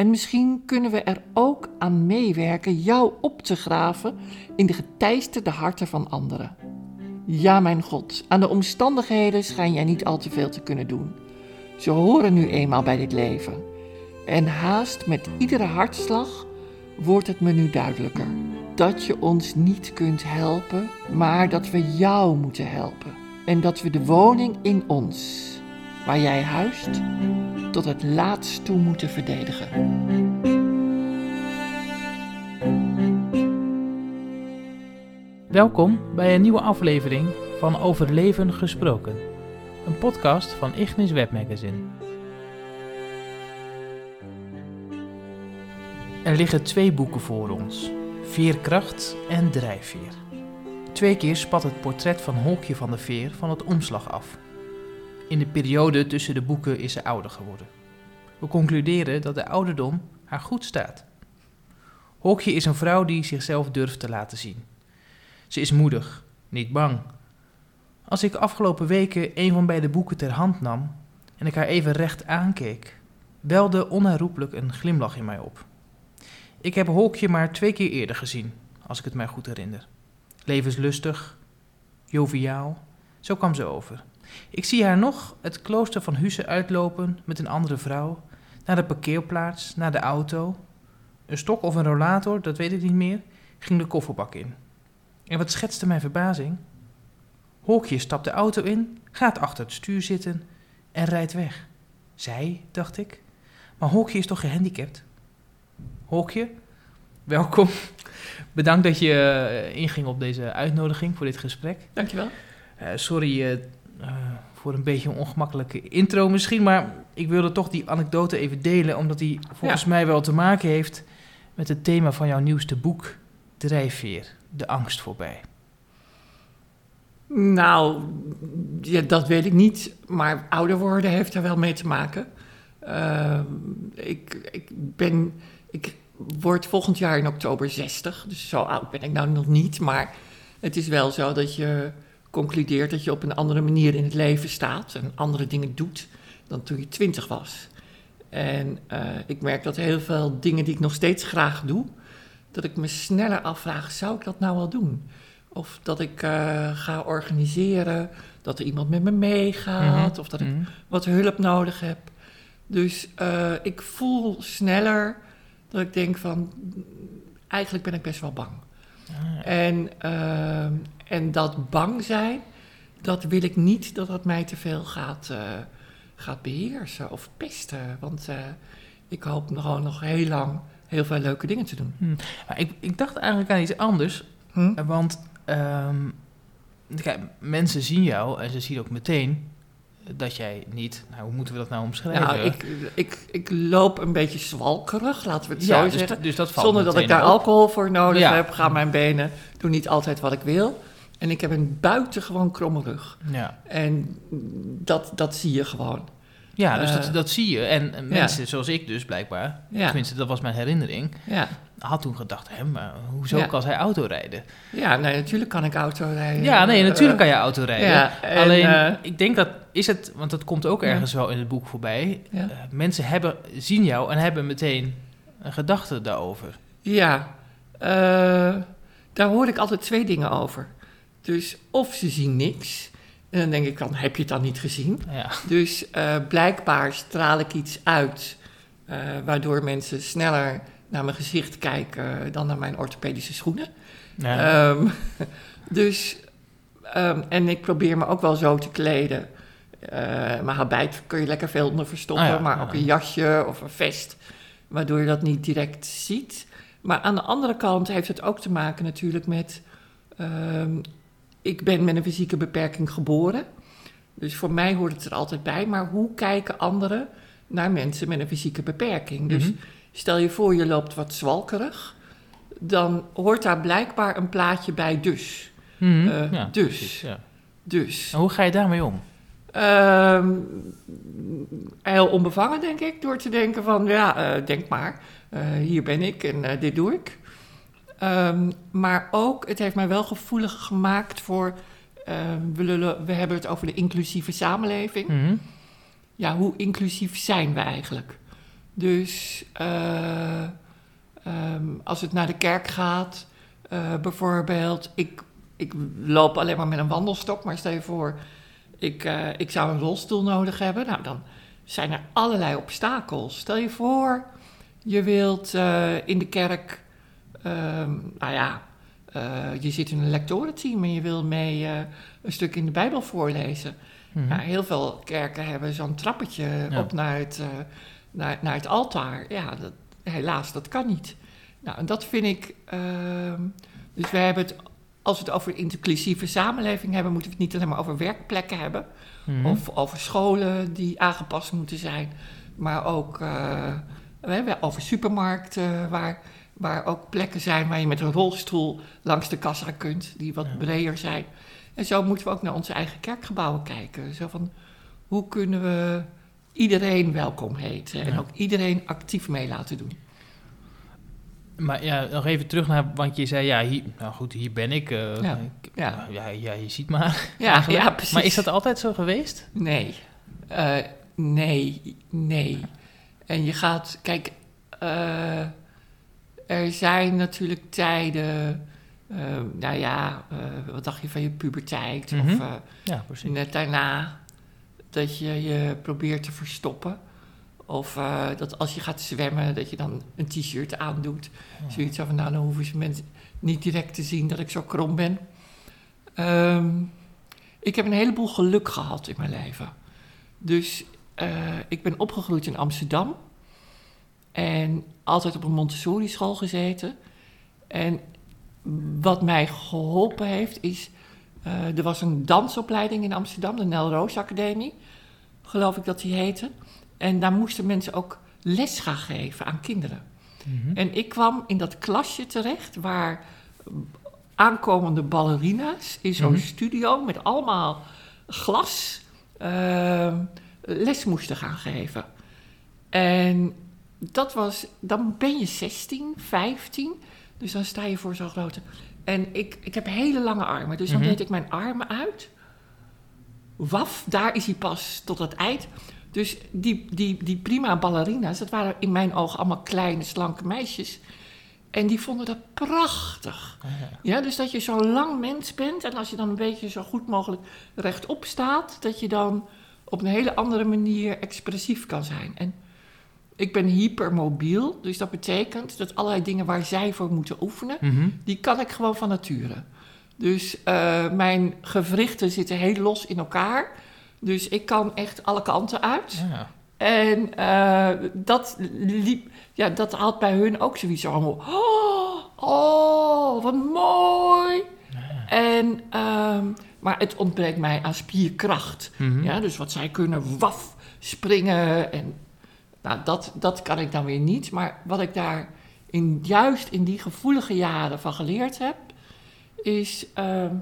En misschien kunnen we er ook aan meewerken jou op te graven in de geteisterde harten van anderen. Ja, mijn God, aan de omstandigheden schijn jij niet al te veel te kunnen doen. Ze horen nu eenmaal bij dit leven. En haast met iedere hartslag wordt het me nu duidelijker dat je ons niet kunt helpen, maar dat we jou moeten helpen. En dat we de woning in ons, waar jij huist, tot het laatst toe moeten verdedigen. Welkom bij een nieuwe aflevering van Overleven Gesproken, een podcast van Ignis Webmagazine. Er liggen twee boeken voor ons, Veerkracht en Drijfveer. Twee keer spat het portret van Holkje van de Veer van het omslag af. In de periode tussen de boeken is ze ouder geworden. We concluderen dat de ouderdom haar goed staat. Holkje is een vrouw die zichzelf durft te laten zien. Ze is moedig, niet bang. Als ik afgelopen weken een van beide boeken ter hand nam en ik haar even recht aankeek, welde onherroepelijk een glimlach in mij op. Ik heb Holkje maar twee keer eerder gezien, als ik het mij goed herinner. Levenslustig, joviaal, zo kwam ze over. Ik zie haar nog het klooster van Husse uitlopen met een andere vrouw, naar de parkeerplaats, naar de auto. Een stok of een rollator, dat weet ik niet meer, ging de kofferbak in. En wat schetste mijn verbazing? Holkje stapt de auto in, gaat achter het stuur zitten en rijdt weg. Zij, dacht ik. Maar Holkje is toch gehandicapt? Holkje, welkom. Bedankt dat je eh, inging op deze uitnodiging voor dit gesprek. Dankjewel. Uh, sorry uh, uh, voor een beetje een ongemakkelijke intro misschien, maar ik wilde toch die anekdote even delen, omdat die volgens ja. mij wel te maken heeft met het thema van jouw nieuwste boek, Drijfveer, de angst voorbij. Nou, ja, dat weet ik niet, maar ouder worden heeft er wel mee te maken. Uh, ik, ik ben, ik word volgend jaar in oktober 60, dus zo oud ben ik nou nog niet, maar het is wel zo dat je concludeert dat je op een andere manier in het leven staat en andere dingen doet dan toen je twintig was. En uh, ik merk dat heel veel dingen die ik nog steeds graag doe, dat ik me sneller afvraag, zou ik dat nou wel doen? Of dat ik uh, ga organiseren, dat er iemand met me meegaat, mm -hmm. of dat ik mm -hmm. wat hulp nodig heb. Dus uh, ik voel sneller dat ik denk van, eigenlijk ben ik best wel bang. Ah. En, uh, en dat bang zijn, dat wil ik niet dat dat mij te veel gaat, uh, gaat beheersen of pesten. Want uh, ik hoop gewoon nog heel lang heel veel leuke dingen te doen. Hm. Ik, ik, dacht eigenlijk aan iets anders. Hm? Want um, kijk, mensen zien jou en ze zien ook meteen dat jij niet, nou, hoe moeten we dat nou omschrijven? Nou, ik, ik, ik loop een beetje zwalkerig, laten we het ja, zo dus zeggen. Dus dat valt Zonder dat ik daar op. alcohol voor nodig Ja. heb, gaan mijn benen doen niet altijd wat ik wil. En ik heb een buitengewoon kromme rug. Ja, En dat, dat zie je gewoon. Ja dus Eh, dat, dat zie je. En en mensen zoals ik dus blijkbaar, tenminste dat was mijn herinnering, Ja, had toen gedacht, hè, maar hoezo Ja. kan zij auto rijden? ja nee, natuurlijk kan ik auto rijden. Ja, nee, natuurlijk kan je. auto rijden. ja, en, Alleen, eh, ik denk dat is het, want dat komt ook Ja. ergens wel in het boek voorbij. Eh, mensen hebben, zien jou en hebben meteen een gedachte daarover. Ja, daar hoor ik altijd twee dingen over. Dus of ze zien niks, en dan denk ik dan, heb je het dan niet gezien? Ja, Dus eh, blijkbaar straal ik iets uit, eh, waardoor mensen sneller naar mijn gezicht kijken dan naar mijn orthopedische schoenen. ja. Ehm, dus, ehm, en ik probeer me ook wel zo te kleden. Eh mijn habit kun je lekker veel onder verstoppen, Ah ja, maar ook een jasje of een vest, waardoor je dat niet direct ziet. Maar aan de andere kant heeft het ook te maken natuurlijk met, ehm, ik ben met een fysieke beperking geboren. Dus voor mij hoort het er altijd bij, maar hoe kijken anderen naar mensen met een fysieke beperking? Dus Mhm. stel je voor je loopt wat zwalkerig, dan hoort daar blijkbaar een plaatje bij dus. Mhm, eh, ja, dus. precies, ja. Dus. En hoe ga je daarmee om? Ehm, heel onbevangen, denk ik, door te denken van, ja, eh, denk maar, eh, hier ben ik en dit doe ik. Ehm, maar ook, het heeft mij wel gevoelig gemaakt voor, ehm, we, lullen- we hebben het over de inclusieve samenleving. Mhm. Ja, hoe inclusief zijn we eigenlijk? Dus eh, ehm, als het naar de kerk gaat, eh, bijvoorbeeld, ik, ik loop alleen maar met een wandelstok, maar stel je voor, ik, eh, ik zou een rolstoel nodig hebben. Nou, dan zijn er allerlei obstakels. Stel je voor, je wilt in de kerk, ehm, nou ja, eh, je zit in een lectorenteam en je wil mee eh, een stuk in de Bijbel voorlezen. Mhm. Nou, heel veel kerken hebben zo'n trappetje Ja. op naar het, eh, naar, naar het altaar. Ja, dat, helaas, dat kan niet. Nou, en dat vind ik. ehm, dus we hebben het, als we het over inclusieve samenleving hebben, moeten we het niet alleen maar over werkplekken hebben. Mhm. Of over scholen die aangepast moeten zijn. Maar ook we hebben over supermarkten waar, waar ook plekken zijn waar je met een rolstoel langs de kassa kunt, die wat Ja. breder zijn. En zo moeten we ook naar onze eigen kerkgebouwen kijken. Zo van, hoe kunnen we iedereen welkom heten en Ja. ook iedereen actief mee laten doen. Maar ja, nog even terug naar, want je zei, ja, hier, nou goed, hier ben ik. eh, Ja, ik- ja. nou, ja, ja, je ziet maar. Ja, eigenlijk. ja, precies. Maar is dat altijd zo geweest? Nee. Eh, nee, nee. En je gaat, kijk, eh, er zijn natuurlijk tijden, eh, nou ja, eh, wat dacht je van je puberteit Mhm. of eh, Ja, net daarna, dat je je probeert te verstoppen. Of eh, dat als je gaat zwemmen, dat je dan een t-shirt aandoet. Zoiets van, nou, dan hoeven ze mensen niet direct te zien dat ik zo krom ben. Ehm, ik heb een heleboel geluk gehad in mijn leven. Dus ik ben opgegroeid in Amsterdam. En altijd op een Montessori school gezeten. En wat mij geholpen heeft is... eh, er was een dansopleiding in Amsterdam, de Nel Roos Academie. Geloof ik dat die heette. En daar moesten mensen ook les gaan geven aan kinderen. Mhm. En ik kwam in dat klasje terecht waar aankomende ballerina's in zo'n Mhm. studio met allemaal glas ehm, les moesten gaan geven. En dat was, dan ben je 16, 15, dus dan sta je voor zo'n grote. En ik, ik heb hele lange armen, dus dan Mhm. deed ik mijn armen uit. Waf, daar is hij pas tot het eind. Dus die, die, die prima ballerina's, dat waren in mijn ogen allemaal kleine, slanke meisjes. En die vonden dat prachtig. Ja. Ja, dus dat je zo'n lang mens bent en als je dan een beetje zo goed mogelijk rechtop staat, dat je dan op een hele andere manier expressief kan zijn. En ik ben hypermobiel, dus dat betekent dat allerlei dingen waar zij voor moeten oefenen, Mhm. die kan ik gewoon van nature. Dus eh, mijn gewrichten zitten heel los in elkaar. Dus ik kan echt alle kanten uit. Ja. En eh, dat, liep, ja, dat had bij hun ook zoiets allemaal. Oh, oh wat mooi. En, ehm, maar het ontbreekt mij aan spierkracht. Mhm. Ja, dus wat zij kunnen, waf, springen. En, nou, dat, dat kan ik dan weer niet. Maar wat ik daar in, juist in die gevoelige jaren van geleerd heb, is: ehm,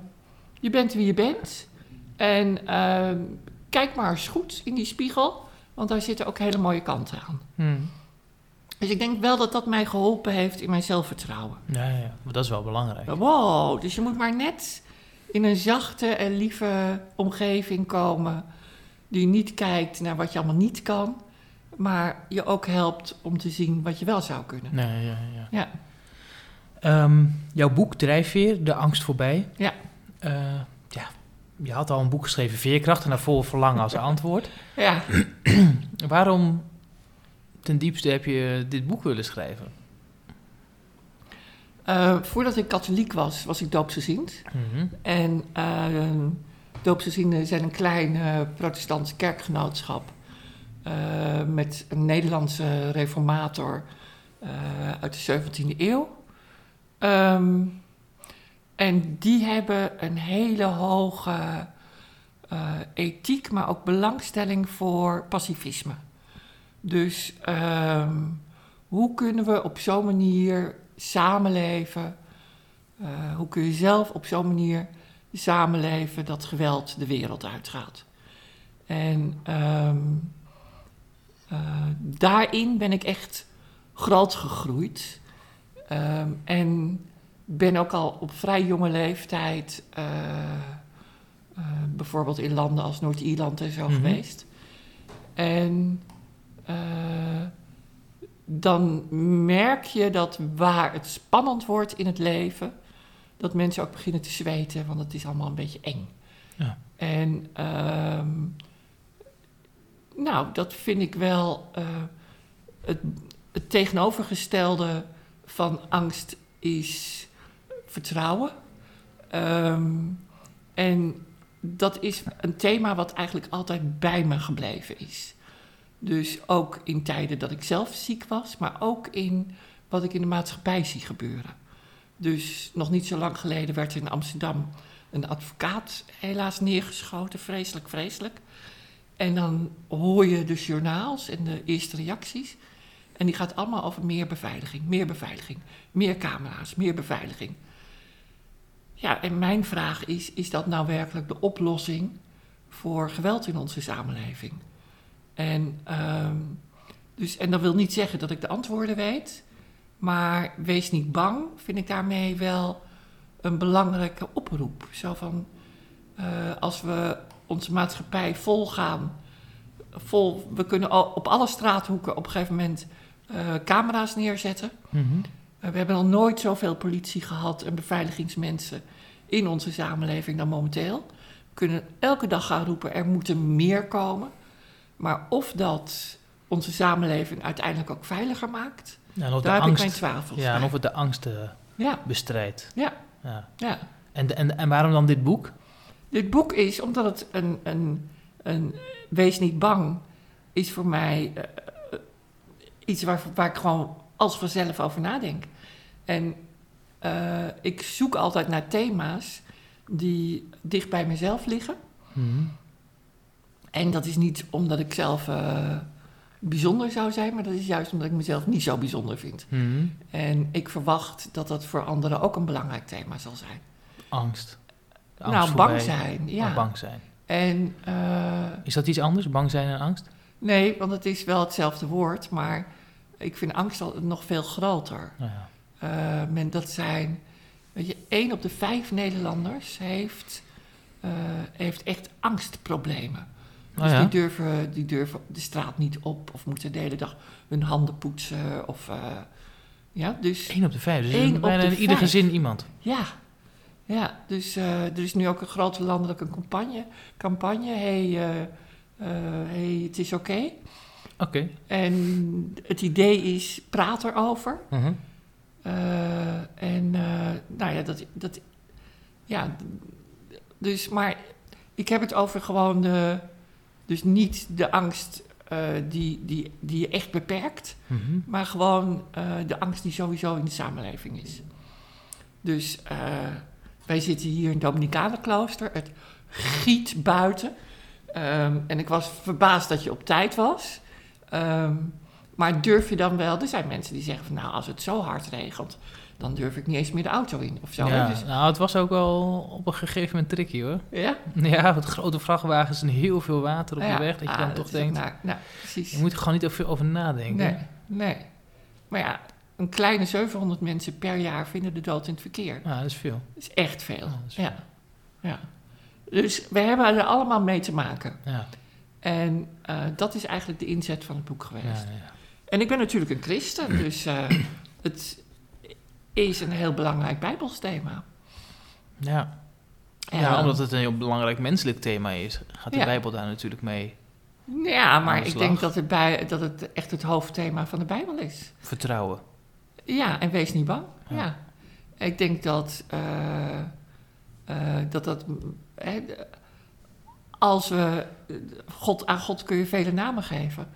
je bent wie je bent. En ehm, kijk maar eens goed in die spiegel, want daar zitten ook hele mooie kanten aan. Mhm. Dus ik denk wel dat dat mij geholpen heeft in mijn zelfvertrouwen. Ja, ja. Maar dat is wel belangrijk. Wow, dus je moet maar net in een zachte en lieve omgeving komen. Die niet kijkt naar wat je allemaal niet kan, maar je ook helpt om te zien wat je wel zou kunnen. Nee, ja, ja. Ja, Ehm, jouw boek Drijfveer, De Angst Voorbij. Ja. Eh, ja, je had al een boek geschreven, Veerkracht, en daarvoor Verlangen als antwoord. ja. Waarom ten diepste heb je dit boek willen schrijven? Eh, voordat ik katholiek was, was ik doopsgezind. Mhm. En uh, doopsgezinden zijn een klein uh, protestants kerkgenootschap. Uh, met een Nederlandse reformator uh, uit de 17e eeuw. Um, en die hebben een hele hoge uh, ethiek, maar ook belangstelling voor pacifisme. Dus um, hoe kunnen we op zo'n manier samenleven? Hoe kun je zelf op zo'n manier samenleven dat geweld de wereld uitgaat? En um, uh, daarin ben ik echt groot gegroeid. Um, en ben ook al op vrij jonge leeftijd uh, uh, bijvoorbeeld in landen als Noord-Ierland en zo mm -hmm. geweest. En dan merk je dat waar het spannend wordt in het leven, dat mensen ook beginnen te zweten, want het is allemaal een beetje eng. Ja. En ehm, nou, dat vind ik wel eh, het, het tegenovergestelde van angst is vertrouwen. Ehm, en dat is een thema wat eigenlijk altijd bij me gebleven is. Dus ook in tijden dat ik zelf ziek was, maar ook in wat ik in de maatschappij zie gebeuren. Dus nog niet zo lang geleden werd er in Amsterdam een advocaat helaas neergeschoten. Vreselijk, vreselijk. En dan hoor je de journaals en de eerste reacties. En die gaat allemaal over meer beveiliging, meer beveiliging, meer camera's, meer beveiliging. Ja, en mijn vraag is: is dat nou werkelijk de oplossing voor geweld in onze samenleving? En, ehm, dus, en dat wil niet zeggen dat ik de antwoorden weet, maar wees niet bang, vind ik daarmee wel een belangrijke oproep. Zo van: eh, als we onze maatschappij volgaan, vol, we kunnen al op alle straathoeken op een gegeven moment uh, camera's neerzetten. Mhm. Uh, we hebben nog nooit zoveel politie gehad en beveiligingsmensen in onze samenleving dan momenteel. We kunnen elke dag gaan roepen, er moeten meer komen. Maar of dat onze samenleving uiteindelijk ook veiliger maakt, Ja, daar heb angst, ik mijn twijfels ja, en of het de angst eh, Ja, bestrijdt. ja, Ja. ja. En, en, en waarom dan dit boek? Dit boek is, omdat het een, een, een Wees niet bang is voor mij eh, eh, iets waar, waar ik gewoon als vanzelf over nadenk. En eh, ik zoek altijd naar thema's die dicht bij mezelf liggen. Mhm. En dat is niet omdat ik zelf bijzonder zou zijn, maar dat is juist omdat ik mezelf niet zo bijzonder vind. Mhm. En ik verwacht dat dat voor anderen ook een belangrijk thema zal zijn. Angst. De angst nou, voorbij. bang zijn, ja. Bang zijn. En eh, Is dat iets anders? Bang zijn en angst? Nee, want het is wel hetzelfde woord, maar ik vind angst al nog veel groter. Ja. Eh, men, dat zijn, weet je, één op de vijf Nederlanders heeft, eh, heeft echt angstproblemen. Oh Dus ja? die, durven, die durven de straat niet op of moeten de hele dag hun handen poetsen. Of, ja, dus Eén op de vijf. Dus bijna op de in ieder vijf. gezin iemand. ja, ja dus eh, er is nu ook een grote landelijke campagne. campagne hey, eh, eh, hey, het is oké. Oké. En het idee is, praat erover. Mhm. En nou ja, dat, dat. Ja, dus, maar ik heb het over gewoon de. Dus niet de angst die, die, die je echt beperkt, Mhm. maar gewoon de angst die sowieso in de samenleving is. Dus wij zitten hier in het Dominicanenklooster. Het giet buiten. Ehm, en ik was verbaasd dat je op tijd was. Ehm, maar durf je dan wel... Er zijn mensen die zeggen van... nou, als het zo hard regent... dan durf ik niet eens meer de auto in of zo. Ja, Dus, nou, het was ook wel op een gegeven moment tricky hoor. ja? Ja, met grote vrachtwagens en heel veel water op Ja, de weg. Dat je ah, dan dat toch denkt, Nou, nou, precies. je moet er gewoon niet over, over nadenken. Nee, nee. Maar ja, een kleine 700 mensen per jaar vinden de dood in het verkeer. Ja, dat is veel. Dat is echt veel. Ja, is Ja, ja. Dus we hebben er allemaal mee te maken. Ja, En eh, dat is eigenlijk de inzet van het boek geweest. ja. En ik ben natuurlijk een christen, dus eh, het is een heel belangrijk bijbelsthema. Ja. En, ja, omdat het een heel belangrijk menselijk thema is, gaat de. Bijbel daar natuurlijk mee. Ja, maar de ik denk dat het, bij, dat het echt het hoofdthema van de Bijbel is. Vertrouwen. Ja, en wees niet bang. Ja. Ja. Ik denk dat eh, eh, dat. dat hè, als we. God, aan God kun je vele namen geven.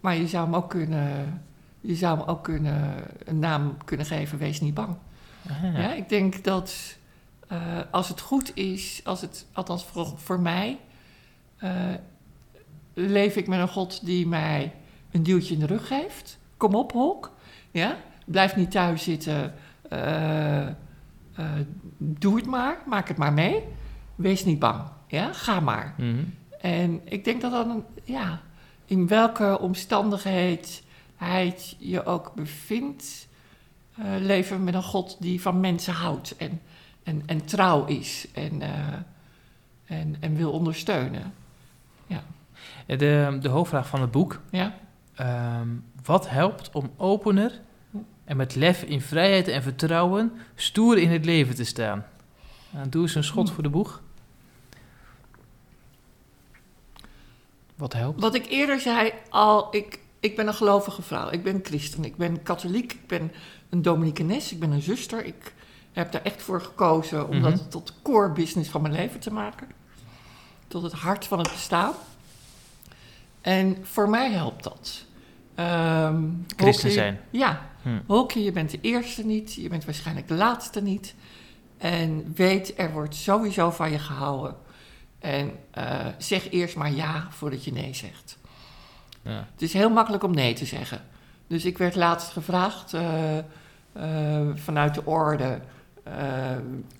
Maar je zou hem ook kunnen. Je zou hem ook kunnen, een naam kunnen geven, wees niet bang. Ah, Ja. ja. ik denk dat eh, als het goed is, als het, althans voor, voor mij, leef ik met een God die mij een duwtje in de rug geeft. Kom op, Hulk. Ja? Blijf niet thuis zitten. eh, eh, doe het maar. Maak het maar mee. Wees niet bang. Ja? Ga maar. Mhm. En ik denk dat dan, ja, in welke omstandigheid hij je ook bevindt, eh, leven met een God die van mensen houdt en, en, en trouw is en, en, en wil ondersteunen. Ja, De, de hoofdvraag van het boek, Ja? ehm, Wat helpt om opener en met lef in vrijheid en vertrouwen stoer in het leven te staan? Nou, doe eens een schot voor de boeg. Wat helpt? Wat ik eerder zei, al, ik, ik ben een gelovige vrouw. Ik ben christen, ik ben katholiek, ik ben een dominicanes, ik ben een zuster. Ik heb daar echt voor gekozen om dat Mhm. tot de core business van mijn leven te maken. Tot het hart van het bestaan. En voor mij helpt dat. Ehm, Christen zijn. Ja. Hm. Hokje, je bent de eerste niet, je bent waarschijnlijk de laatste niet. En weet, er wordt sowieso van je gehouden. En eh, zeg eerst maar ja voordat je nee zegt. Ja. Het is heel makkelijk om nee te zeggen. Dus ik werd laatst gevraagd eh, eh, vanuit de orde.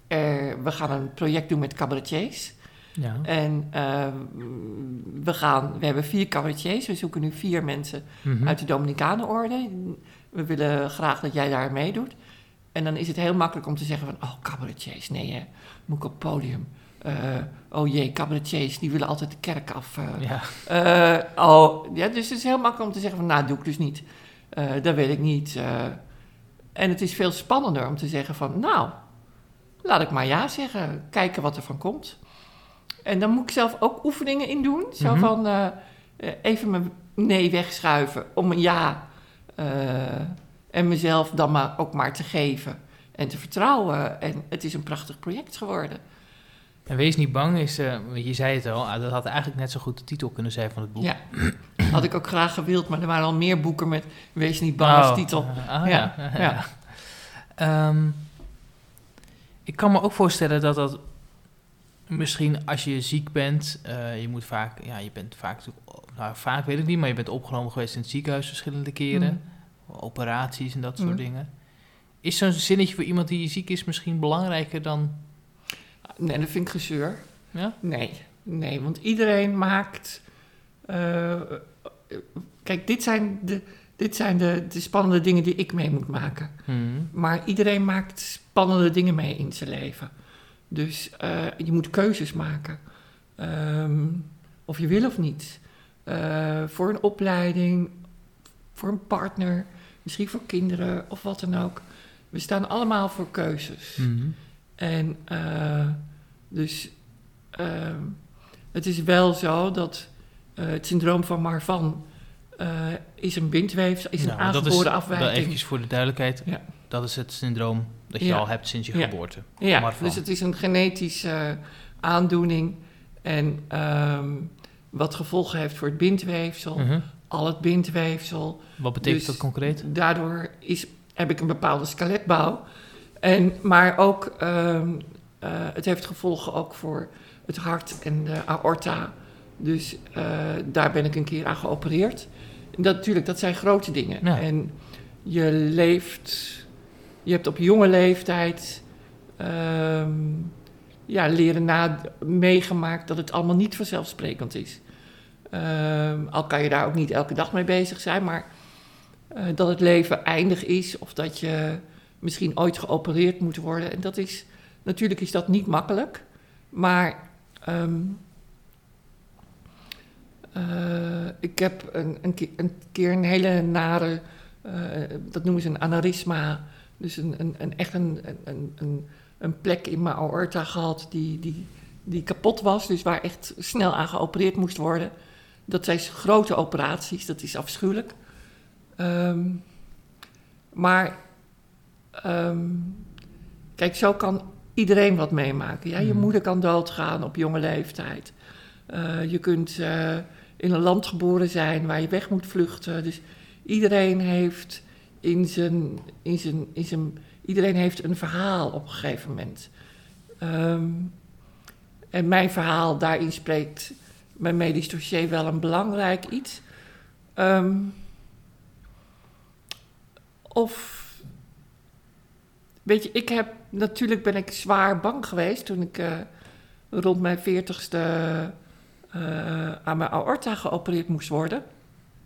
er- we gaan een project doen met cabaretiers. Ja. En we, gaan, we hebben vier cabaretiers. We zoeken nu vier mensen Mhm. uit de Dominicanenorde. We willen graag dat jij daar meedoet. En dan is het heel makkelijk om te zeggen van... oh, cabaretiers, nee hè, moet ik op podium. Eh, oh jee, cabaretiers, die willen altijd de kerk af. eh. Ja. Eh, oh, ja, dus het is heel makkelijk om te zeggen van... nou, doe ik dus niet. Dat weet ik niet. en het is veel spannender om te zeggen van... nou, laat ik maar ja zeggen. Kijken wat er van komt. En dan moet ik zelf ook oefeningen in doen. Zo Mhm. van even mijn nee wegschuiven om een ja. Eh, en mezelf dan maar ook maar te geven en te vertrouwen. En het is een prachtig project geworden. En wees niet bang is, eh, je zei het al, ah, dat had eigenlijk net zo goed de titel kunnen zijn van het boek. Ja, had ik ook graag gewild, maar er waren al meer boeken met Wees niet bang Oh, als titel. eh, ah, ja. Ja, ja. ja. Ehm, ik kan me ook voorstellen dat dat misschien als je ziek bent, eh, je moet vaak, ja, je bent vaak, nou, vaak weet ik niet, maar je bent opgenomen geweest in het ziekenhuis verschillende keren, operaties en dat soort Mm. dingen. Is zo'n zinnetje voor iemand die ziek is misschien belangrijker dan, Nee, dat vind ik gezeur. ja? Nee, nee, want iedereen maakt. eh, kijk, dit zijn, de, dit zijn de, de spannende dingen die ik mee moet maken. Mhm. Maar iedereen maakt spannende dingen mee in zijn leven. Dus eh, je moet keuzes maken. Ehm, of je wil of niet. Eh, voor een opleiding, voor een partner, misschien voor kinderen of wat dan ook. We staan allemaal voor keuzes. Mhm. En eh, dus ehm, het is wel zo dat het syndroom van Marfan eh, is een bindweefsel, is een Nou, dat aangeboren dat afwijking. eventjes voor de duidelijkheid, Ja. dat is het syndroom dat je Ja. al hebt sinds je Ja. geboorte. Ja, Marfan. dus het is een genetische eh, aandoening. En ehm, wat gevolgen heeft voor het bindweefsel, Mhm. al het bindweefsel. Wat betekent Dus dat concreet? Daardoor is, heb ik een bepaalde skeletbouw. En, maar ook, ehm, eh, het heeft gevolgen ook voor het hart en de aorta. Dus eh, daar ben ik een keer aan geopereerd. Dat, natuurlijk, dat zijn grote dingen. Ja. En je leeft, je hebt op jonge leeftijd ehm, ja, leren na, meegemaakt dat het allemaal niet vanzelfsprekend is. Ehm, al kan je daar ook niet elke dag mee bezig zijn, maar eh, dat het leven eindig is of dat je misschien ooit geopereerd moet worden. En dat is, natuurlijk is dat niet makkelijk, maar ehm, eh, ik heb een, een, keer, een hele nare, eh, dat noemen ze een aneurysma, dus een, een, een, echt een, een, een, plek in mijn aorta gehad die, die, die kapot was, dus waar echt snel aan geopereerd moest worden. Dat zijn grote operaties, dat is afschuwelijk. Ehm, maar ehm, kijk, zo kan iedereen wat meemaken. Ja? Je Mhm. moeder kan doodgaan op jonge leeftijd. Eh, je kunt eh, in een land geboren zijn waar je weg moet vluchten. Dus iedereen heeft in zijn, in zijn, in zijn, iedereen heeft een verhaal op een gegeven moment. Ehm, en mijn verhaal, daarin spreekt mijn medisch dossier wel een belangrijk iets. Ehm, of, weet je, ik heb, natuurlijk ben ik zwaar bang geweest toen ik eh, rond mijn veertigste eh aan mijn aorta geopereerd moest worden.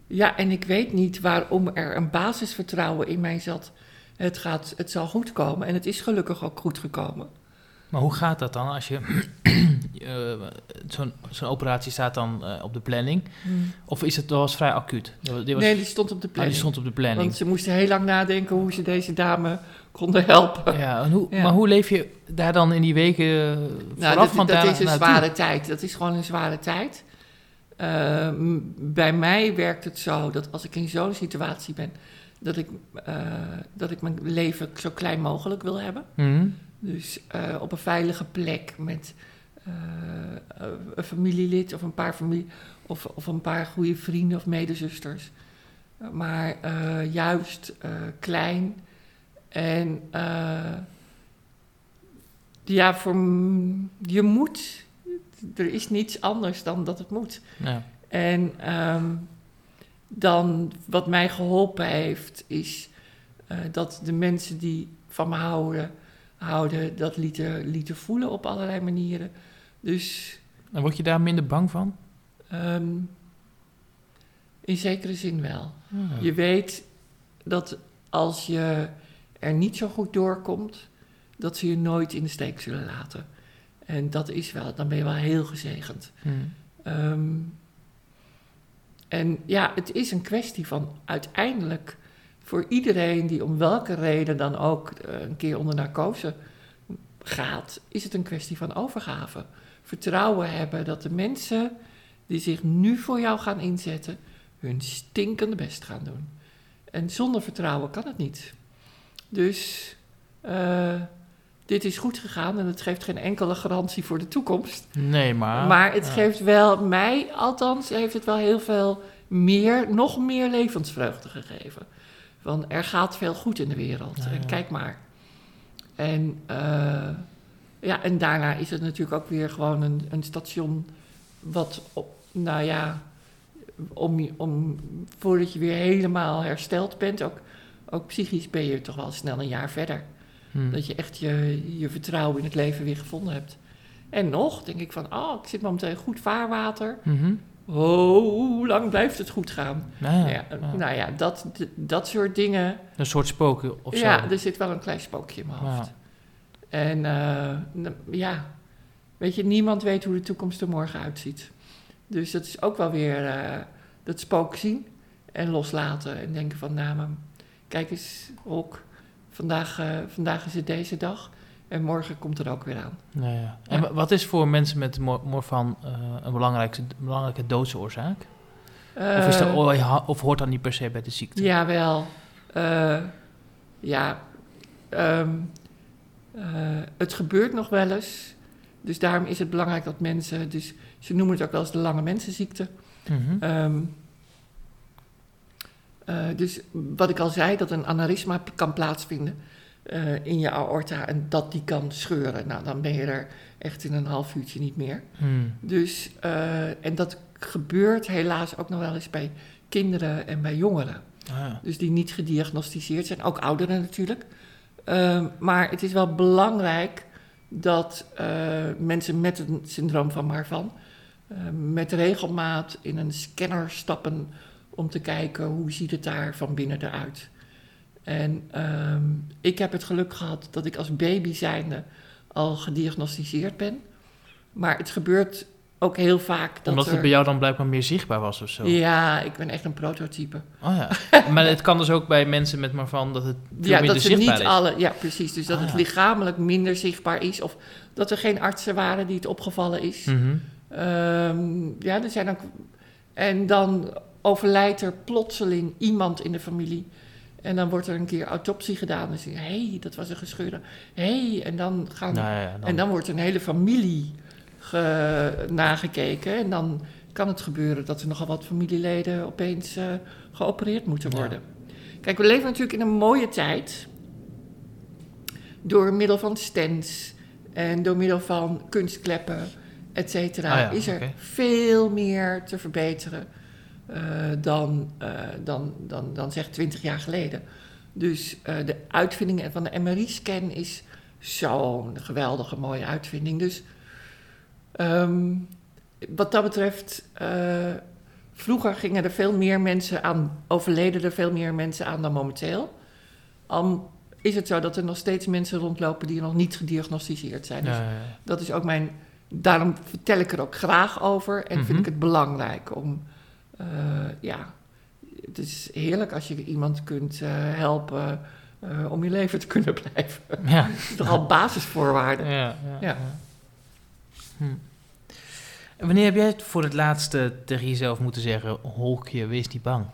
Ja, en ik weet niet waarom er een basisvertrouwen in mij zat. Het, gaat, het zal goed komen en het is gelukkig ook goed gekomen. Maar hoe gaat dat dan als je... eh, zo'n operatie staat dan eh, op de planning. Of is het, dat was vrij acuut? Was- Nee, die stond op de oh, planning. die stond op de planning. Want ze moesten heel lang nadenken hoe ze deze dame konden helpen. Ja, en hoe, Ja. maar hoe leef je daar dan in die weken eh, Nou, dat, dat daar is een zware tijd. Dat is gewoon een zware tijd. Ehm, bij mij werkt het zo dat als ik in zo'n situatie ben, dat ik, eh, dat ik mijn leven zo klein mogelijk wil hebben. Mhm. Dus eh, op een veilige plek met eh, een familielid of een paar familie of, of een paar goede vrienden of medezusters. Maar juist klein en ja, voor je moet. Er is niets anders dan dat het moet. Ja. En ehm, dan wat mij geholpen heeft, is eh, dat de mensen die van me houden, houden dat lieten, lieten voelen op allerlei manieren. Dus En word je daar minder bang van? ehm, in zekere zin wel. Je weet dat als je er niet zo goed doorkomt, dat ze je nooit in de steek zullen laten. En dat is wel, dan ben je wel heel gezegend. Mhm. Ehm, en ja, het is een kwestie van uiteindelijk voor iedereen die om welke reden dan ook eh, een keer onder narcose gaat, is het een kwestie van overgave. Vertrouwen hebben dat de mensen die zich nu voor jou gaan inzetten, hun stinkende best gaan doen. En zonder vertrouwen kan het niet. Dus eh, dit is goed gegaan en het geeft geen enkele garantie voor de toekomst. Nee, maar... Maar het ja. geeft wel, mij althans, heeft het wel heel veel meer, nog meer levensvreugde gegeven. Want er gaat veel goed in de wereld. Ja, En kijk maar. En, eh, ja, en daarna is het natuurlijk ook weer gewoon een, een station wat, op, nou ja, om, om, voordat je weer helemaal hersteld bent, ook, ook psychisch ben je toch wel snel een jaar verder. Mhm. Dat je echt je, je vertrouwen in het leven weer gevonden hebt. En nog denk ik van, oh, ik zit momenteel in goed vaarwater. Mhm. Oh, hoe lang blijft het goed gaan? Nou ja. Nou ja, dat, dat soort dingen. Een soort spoken of zo. ja, er zit wel een klein spookje in mijn hoofd. En eh, ja, weet je, niemand weet hoe de toekomst er morgen uitziet. Dus dat is ook wel weer eh, dat spook zien en loslaten. En denken van, nou, maar kijk eens, Hok, vandaag, eh, vandaag is het deze dag. En morgen komt het ook weer aan. Ja. En Ja. wat is voor mensen met mor- morfan eh, een belangrijke, belangrijke doodsoorzaak? Of, is dat, Eh, of hoort dat niet per se bij de ziekte? Jawel. Eh ja. eh, het gebeurt nog wel eens. Dus daarom is het belangrijk dat mensen... Dus ze noemen het ook wel eens de lange mensenziekte. Ehm, eh, dus wat ik al zei, dat een aneurysma kan plaatsvinden eh, in je aorta... en dat die kan scheuren. Nou, dan ben je er echt in een half uurtje niet meer. Mhm. Dus, eh, en dat gebeurt helaas ook nog wel eens bij kinderen en bij jongeren. Ah. Dus die niet gediagnosticeerd zijn, ook ouderen natuurlijk. Ehm, maar het is wel belangrijk dat mensen met een syndroom van Marfan met regelmaat in een scanner stappen om te kijken hoe ziet het daar van binnen eruit. En ehm, ik heb het geluk gehad dat ik als baby zijnde al gediagnosticeerd ben. Maar het gebeurt ook heel vaak dat Omdat het er- bij jou dan blijkbaar meer zichtbaar was of zo? Ja, ik ben echt een prototype. Oh ja. maar het kan dus ook bij mensen met morfan dat het veel Ja, minder dat ze zichtbaar niet is. alle. Ja, precies. Dus dat Ah, het lichamelijk minder zichtbaar is. Of dat er geen artsen waren die het opgevallen is. Mhm. Ehm, ja, er zijn ook. En dan overlijdt er plotseling iemand in de familie. En dan wordt er een keer autopsie gedaan. En ze hé, hey, dat was een gescheurde. Hé, hey, en dan gaan. Nou ja, dan, En dan wordt een hele familie ge- nagekeken. En dan kan het gebeuren dat er nogal wat familieleden opeens eh, geopereerd moeten Ja. worden. Kijk, we leven natuurlijk in een mooie tijd. Door middel van stents en door middel van kunstkleppen, et cetera, Ah ja, is er veel meer te verbeteren dan, eh, dan, dan, dan zeg 20 jaar geleden. Dus eh, de uitvinding van de MRI-scan is zo'n geweldige mooie uitvinding. Dus ehm, wat dat betreft, eh, vroeger gingen er veel meer mensen aan, overleden er veel meer mensen aan dan momenteel. Al is het zo dat er nog steeds mensen rondlopen die nog niet gediagnosticeerd zijn. Dus Ja, ja, ja. dat is ook mijn daarom vertel ik er ook graag over en Mhm. vind ik het belangrijk om, eh, ja, het is heerlijk als je iemand kunt eh, helpen eh, om je leven te kunnen blijven. Ja. Dat is toch al basisvoorwaarden. Ja, ja. Hm. En wanneer heb jij het voor het laatste tegen jezelf moeten zeggen... Holkje, wees niet bang?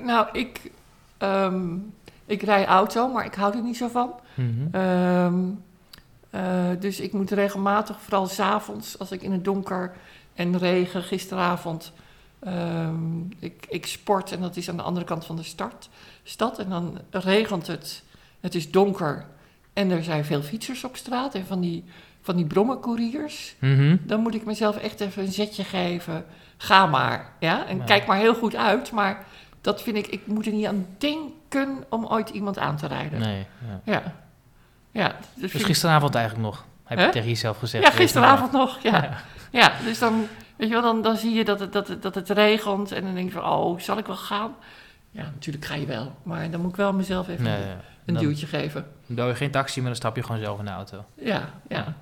Nou, ik, ehm, ik rij auto, maar ik hou er niet zo van. Mhm. Ehm, eh, dus ik moet regelmatig, vooral s'avonds, als ik in het donker en regen, gisteravond, ehm, ik, ik sport en dat is aan de andere kant van de stad, stad. En dan regent het, het is donker en er zijn veel fietsers op straat en van die, van die brommencouriers. Mhm. Dan moet ik mezelf echt even een zetje geven. Ga maar, ja? En Ja. kijk maar heel goed uit, maar dat vind ik, ik moet er niet aan denken om ooit iemand aan te rijden. Nee, ja. Ja. Ja, Dus ik- gisteravond eigenlijk nog, heb je tegen jezelf gezegd. ja, gisteravond nog. Ja. ja, dus dan, weet je wel, dan, dan zie je dat het, dat, het, dat het regent en dan denk je van, oh, zal ik wel gaan? Ja, natuurlijk ga je wel, maar dan moet ik wel mezelf even Nee, een, ja. een dan, duwtje geven. dan doe je geen taxi, maar dan stap je gewoon zelf in de auto. Ja, ja.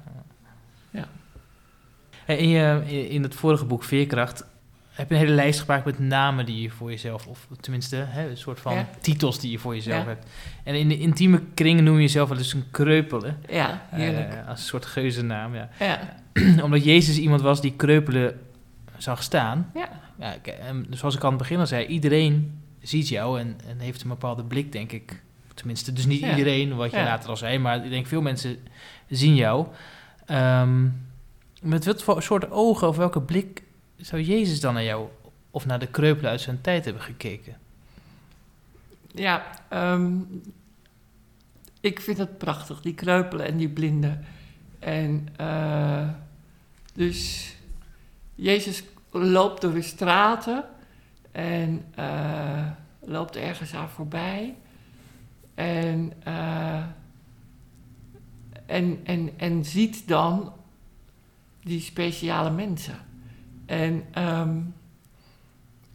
Hey, in, je, in het vorige boek Veerkracht heb je een hele lijst gemaakt met namen die je voor jezelf, of tenminste hè, een soort van Ja. titels die je voor jezelf Ja. hebt. En in de intieme kringen noem je jezelf wel eens een kreupelen. Ja, heerlijk. Eh, als een soort geuzennaam, ja. ja, Omdat Jezus iemand was die kreupelen zag staan. ja, Ja, en zoals ik aan het begin al zei, iedereen ziet jou en, en heeft een bepaalde blik, denk ik. Tenminste, dus niet Ja. iedereen, wat je Ja. later al zei, maar ik denk veel mensen zien jou. Ehm, met wat voor soort ogen of welke blik zou Jezus dan naar jou of naar de kreupelen uit zijn tijd hebben gekeken? ja. ehm, ik vind het prachtig, die kreupelen en die blinden. En eh, dus Jezus loopt door de straten en eh, loopt ergens aan voorbij. En, eh, en, en, en ziet dan die speciale mensen. En ehm,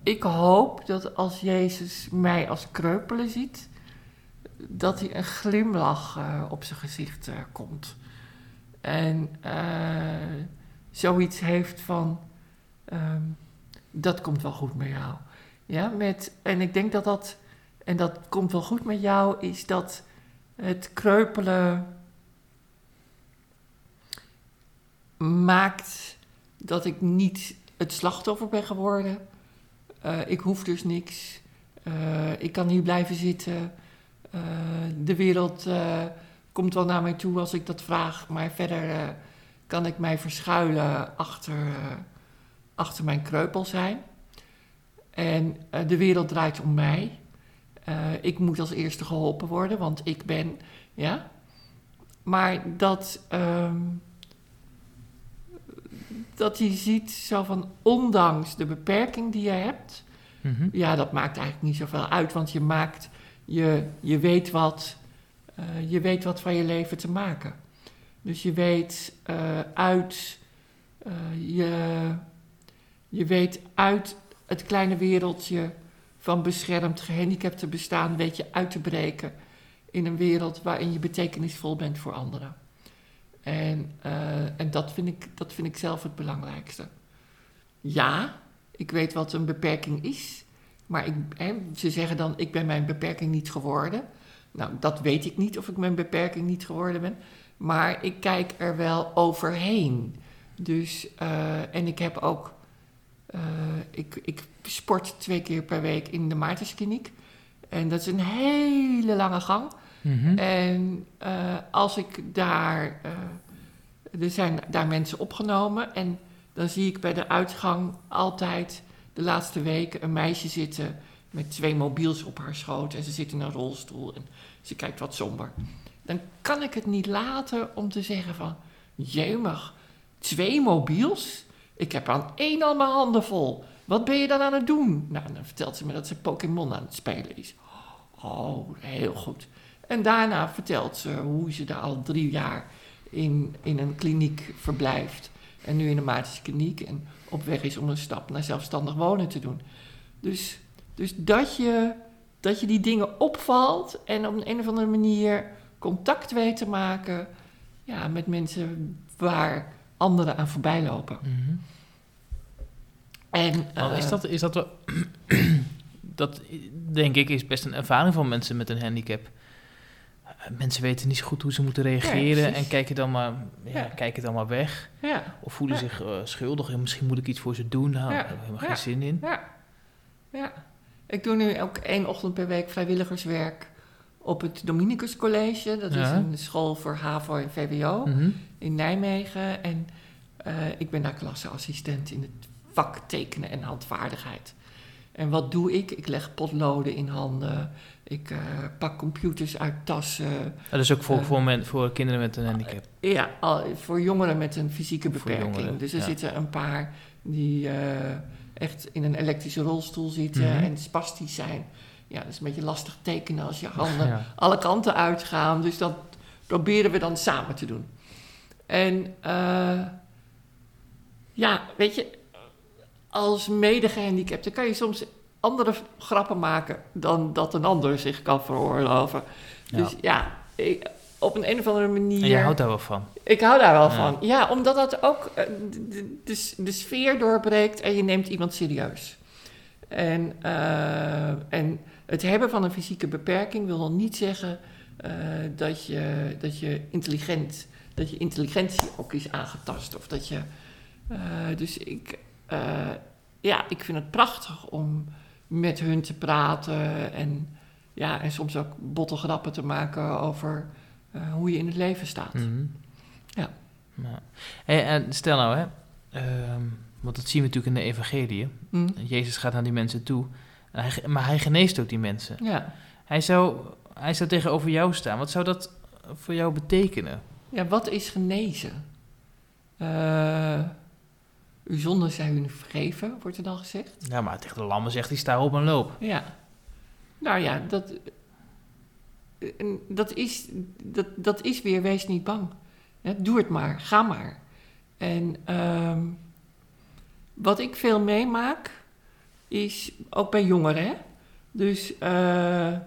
ik hoop dat als Jezus mij als kreupelen ziet, dat hij een glimlach eh, op zijn gezicht komt. En zoiets heeft van, ehm, dat komt wel goed met jou. Ja, met, en ik denk dat dat, en dat komt wel goed met jou, is dat het kreupelen maakt dat ik niet het slachtoffer ben geworden. Eh, ik hoef dus niks. Eh, ik kan hier blijven zitten. Eh, de wereld komt wel naar mij toe als ik dat vraag. Maar verder kan ik mij verschuilen achter, achter mijn kreupel zijn. En eh, de wereld draait om mij. Eh, ik moet als eerste geholpen worden, want ik ben, ja. Maar dat, ehm, dat je ziet zo van, ondanks de beperking die je hebt, Mhm. ja, dat maakt eigenlijk niet zoveel uit, want je maakt, je, je weet wat, eh, je weet wat van je leven te maken. Dus je weet uit, je, je weet uit het kleine wereldje van beschermd gehandicapten bestaan, weet je uit te breken in een wereld waarin je betekenisvol bent voor anderen. En, eh, en dat, vind ik, dat vind ik zelf het belangrijkste. Ja, ik weet wat een beperking is. Maar ik, hè, ze zeggen dan, ik ben mijn beperking niet geworden. Nou, dat weet ik niet of ik mijn beperking niet geworden ben. Maar ik kijk er wel overheen. Dus, eh, en ik heb ook, eh, ik, ik sport twee keer per week in de Maartenskliniek. En dat is een hele lange gang. Mhm. En eh, als ik daar, eh, er zijn daar mensen opgenomen en dan zie ik bij de uitgang altijd de laatste weken een meisje zitten met twee mobiels op haar schoot en ze zit in een rolstoel en ze kijkt wat somber. Dan kan ik het niet laten om te zeggen van, jemig, twee mobiels? Ik heb aan één al mijn handen vol. Wat ben je dan aan het doen? Nou, dan vertelt ze me dat ze Pokémon aan het spelen is. Oh, heel goed. En daarna vertelt ze hoe ze daar al drie jaar in, in een kliniek verblijft. En nu in een Maartens kliniek en op weg is om een stap naar zelfstandig wonen te doen. Dus, dus dat, je, dat je die dingen opvalt en op een of andere manier contact weet te maken ja, met mensen waar, anderen aan voorbij lopen. Mhm. En, is eh, dat, is dat, wel- dat denk ik is best een ervaring van mensen met een handicap. Eh, Mensen weten niet zo goed hoe ze moeten reageren en kijken dan, maar, ja, Ja. kijken dan maar weg. Ja, Of voelen zich eh, schuldig en misschien moet ik iets voor ze doen. Nou, daar heb ik helemaal geen zin in. ja, ja. Ik doe nu ook één ochtend per week vrijwilligerswerk op het Dominicus College. Dat is een school voor HAVO en VWO Mhm. in Nijmegen. En eh, ik ben daar klasseassistent in het vak tekenen en handvaardigheid. En wat doe ik? Ik leg potloden in handen. Ik eh, pak computers uit tassen. Dat is ook voor, Eh. voor, men, voor kinderen met een handicap. Ja, al, voor jongeren met een fysieke beperking. jongeren, dus er ja. zitten een paar die echt in een elektrische rolstoel zitten Mhm. en spastisch zijn. Ja, dat is een beetje lastig tekenen als je handen Ja. alle kanten uitgaan. Dus dat proberen we dan samen te doen. En eh, ja, weet je, als medegehandicapte kan je soms andere grappen maken dan dat een ander zich kan veroorloven. Ja. Dus ja, ik- op een, een of andere manier. En jij houdt daar wel van. Ik hou daar wel Ja. van. Ja, omdat dat ook eh, de, de, de, de sfeer doorbreekt en je neemt iemand serieus. En, eh, en het hebben van een fysieke beperking wil dan niet zeggen eh, dat, je, dat, je intelligent, dat je intelligentie ook is aangetast. Of dat je. eh, dus ik, eh, ja, ik vind het prachtig om met hun te praten en, ja, en soms ook botte grappen te maken over hoe je in het leven staat. Mhm. Ja. Hey, en stel nou, hè, ehm, want dat zien we natuurlijk in de evangelie. Hm? Jezus gaat naar die mensen toe, hij, maar hij geneest ook die mensen. Ja. Hij zou, hij zou tegenover jou staan. Wat zou dat voor jou betekenen? ja, wat is genezen? Eh, uw zonden zijn u vergeven, wordt er dan gezegd. Ja, maar tegen de lammen zegt hij, sta op en loop. Ja. Nou ja, dat, dat, is, dat, dat is weer, wees niet bang. Doe het maar, ga maar. En ehm, wat ik veel meemaak, is ook bij jongeren. Hè? Dus eh,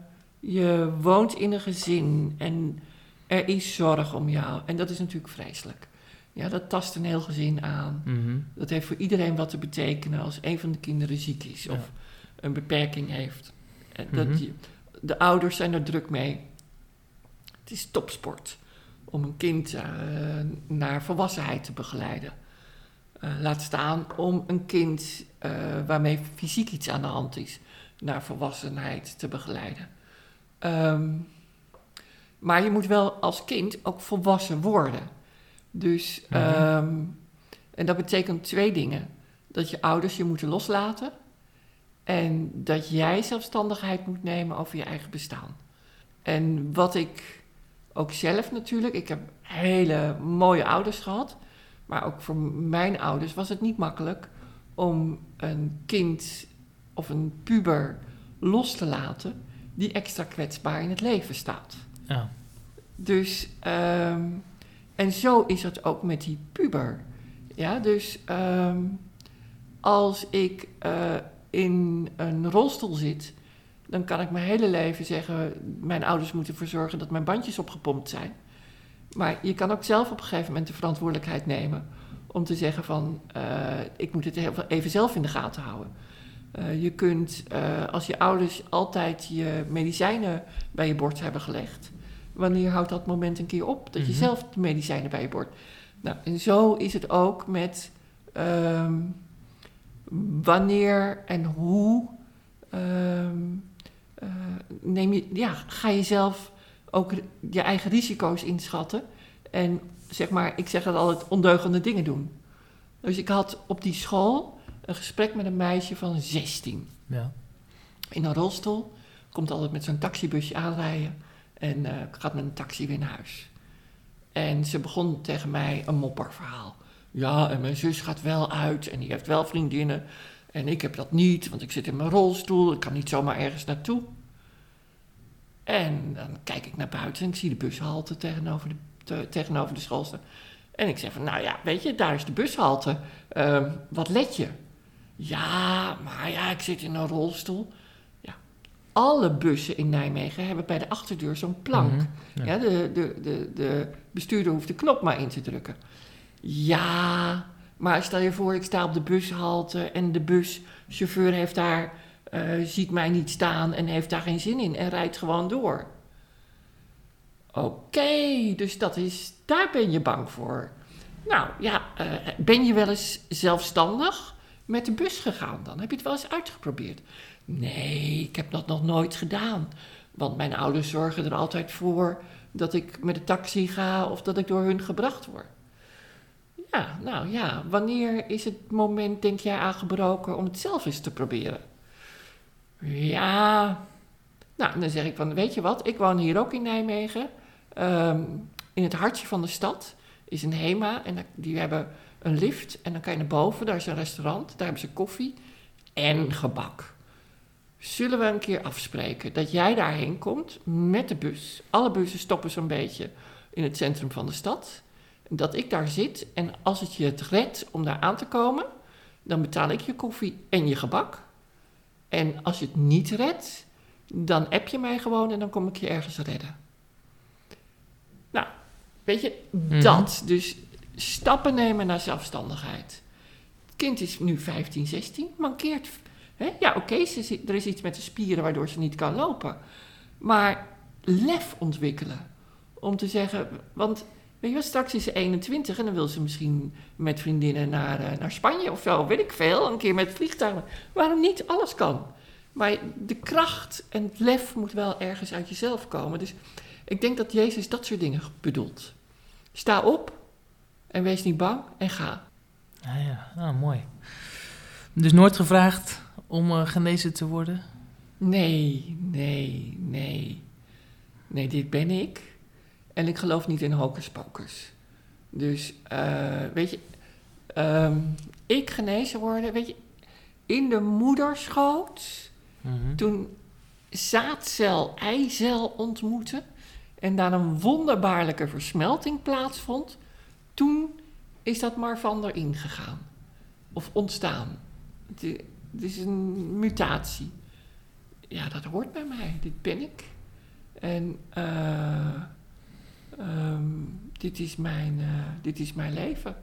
je woont in een gezin en er is zorg om jou. En dat is natuurlijk vreselijk. Ja, dat tast een heel gezin aan. Mhm. Dat heeft voor iedereen wat te betekenen als een van de kinderen ziek is Ja. of een beperking heeft. En dat Mhm. je- de ouders zijn er druk mee. Het is topsport om een kind eh, naar volwassenheid te begeleiden. Eh, laat staan om een kind eh, waarmee fysiek iets aan de hand is naar volwassenheid te begeleiden. Ehm, maar je moet wel als kind ook volwassen worden. Dus, Mhm. ehm, en dat betekent twee dingen. Dat je ouders je moeten loslaten en dat jij zelfstandigheid moet nemen over je eigen bestaan. En wat ik ook zelf natuurlijk, ik heb hele mooie ouders gehad, maar ook voor mijn ouders was het niet makkelijk om een kind of een puber los te laten die extra kwetsbaar in het leven staat. Ja. Dus, ehm, en zo is het ook met die puber. Ja, dus ehm, als ik eh, in een rolstoel zit, dan kan ik mijn hele leven zeggen: mijn ouders moeten ervoor zorgen dat mijn bandjes opgepompt zijn. Maar je kan ook zelf op een gegeven moment de verantwoordelijkheid nemen om te zeggen van eh, ik moet het even zelf in de gaten houden. Eh, je kunt, eh, als je ouders altijd je medicijnen bij je bord hebben gelegd, wanneer houdt dat moment een keer op dat je Mhm. zelf de medicijnen bij je bord. Nou, en zo is het ook met ehm, wanneer en hoe ehm, eh, neem je, ja, ga je zelf ook je eigen risico's inschatten en zeg maar, ik zeg dat altijd ondeugende dingen doen. Dus ik had op die school een gesprek met een meisje van 16 Ja. in een rolstoel. Komt altijd met zo'n taxibusje aanrijden. En eh, gaat met een taxi weer naar huis. En ze begon tegen mij een mopperverhaal. Ja, en mijn zus gaat wel uit en die heeft wel vriendinnen. En ik heb dat niet, want ik zit in mijn rolstoel. Ik kan niet zomaar ergens naartoe. En dan kijk ik naar buiten en ik zie de bushalte tegenover de, te- tegenover de school staan. En ik zeg van, nou ja, weet je, daar is de bushalte. Ehm, wat let je? Ja, maar ja, ik zit in een rolstoel. Ja, alle bussen in Nijmegen hebben bij de achterdeur zo'n plank. Mhm. Ja. Ja, de, de, de, de bestuurder hoeft de knop maar in te drukken. Ja, maar stel je voor, ik sta op de bushalte en de buschauffeur heeft daar, eh, ziet mij niet staan en heeft daar geen zin in en rijdt gewoon door. Oké, dus dat is, daar ben je bang voor. Nou ja, eh, ben je wel eens zelfstandig met de bus gegaan dan? Heb je het wel eens uitgeprobeerd? Nee, ik heb dat nog nooit gedaan. Want mijn ouders zorgen er altijd voor dat ik met de taxi ga of dat ik door hun gebracht word. Ja, nou ja, wanneer is het moment, denk jij, aangebroken om het zelf eens te proberen? Ja, nou, dan zeg ik van, weet je wat, ik woon hier ook in Nijmegen. Ehm, in het hartje van de stad is een HEMA en die hebben een lift en dan kan je naar boven, daar is een restaurant, daar hebben ze koffie en gebak. Zullen we een keer afspreken dat jij daarheen komt met de bus? Alle bussen stoppen zo'n beetje in het centrum van de stad. Dat ik daar zit en als het je het redt om daar aan te komen, dan betaal ik je koffie en je gebak. En als je het niet redt, dan app je mij gewoon en dan kom ik je ergens redden. Nou, weet je, Mhm. dat. Dus stappen nemen naar zelfstandigheid. Het kind is nu 15, 16, mankeert. Hè? Ja, oké, er is iets met de spieren waardoor ze niet kan lopen. Maar lef ontwikkelen. Om te zeggen, want weet je wel, straks is ze 21 en dan wil ze misschien met vriendinnen naar, eh, naar Spanje of zo, weet ik veel. Een keer met vliegtuigen. Waarom niet? Alles kan. Maar de kracht en het lef moet wel ergens uit jezelf komen. Dus ik denk dat Jezus dat soort dingen bedoelt. Sta op en wees niet bang en ga. Ah ja, ah, mooi. Dus nooit gevraagd om eh, genezen te worden? Nee, nee, nee. Nee, dit ben ik. En ik geloof niet in hocus pocus. Dus, eh, weet je, ehm, ik genezen worden, weet je, in de moederschoot, Mhm. toen zaadcel, eicel ontmoeten en daar een wonderbaarlijke versmelting plaatsvond, toen is dat maar van erin gegaan. Of ontstaan. Het is een mutatie. Ja, dat hoort bij mij. Dit ben ik. En eh, ehm, dit, is mijn, eh, dit is mijn leven.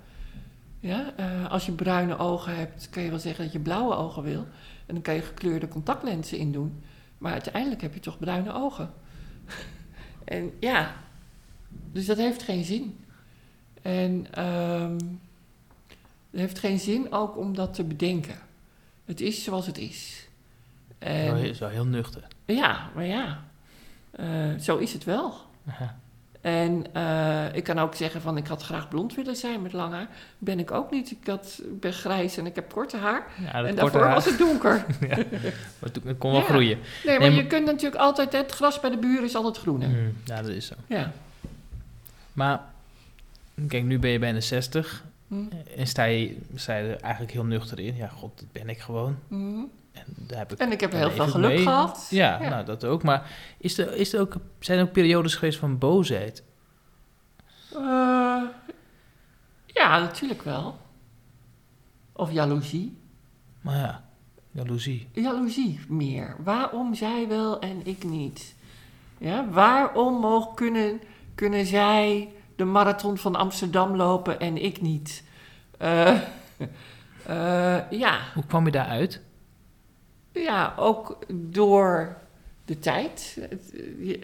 Ja, eh, als je bruine ogen hebt, kan je wel zeggen dat je blauwe ogen wil. En dan kan je gekleurde contactlenzen in doen. Maar uiteindelijk heb je toch bruine ogen. en ja, dus dat heeft geen zin. En ehm, het heeft geen zin ook om dat te bedenken. Het is zoals het is. En, is wel heel nuchter. ja, maar ja, eh, zo is het wel. Aha. En eh, ik kan ook zeggen van ik had graag blond willen zijn met lang haar. Ben ik ook niet. Ik, had, ik ben grijs en ik heb korte haar. Ja, dat en daarvoor haar, was het donker. maar toen- dat kon wel Ja. groeien. Nee, maar maar- je kunt natuurlijk altijd... Het gras bij de buren is altijd groener. Mm, ja, dat is zo. Ja. Maar, kijk, nu ben je bijna 60 Hm. en sta je, sta je er eigenlijk heel nuchter in. Ja, god, dat ben ik gewoon. Mhm. En, daar heb ik, En ik heb heel veel geluk mee. gehad. Ja, Ja. nou dat ook. Maar is er, is er ook, zijn er ook periodes geweest van boosheid? Eh, ja, natuurlijk wel. Of jaloezie. Maar ja, jaloezie. Jaloezie meer. Waarom zij wel en ik niet? Ja, waarom mogen kunnen, kunnen zij de marathon van Amsterdam lopen en ik niet? Eh, eh, ja. Hoe kwam je daaruit? Ja, ook door de tijd.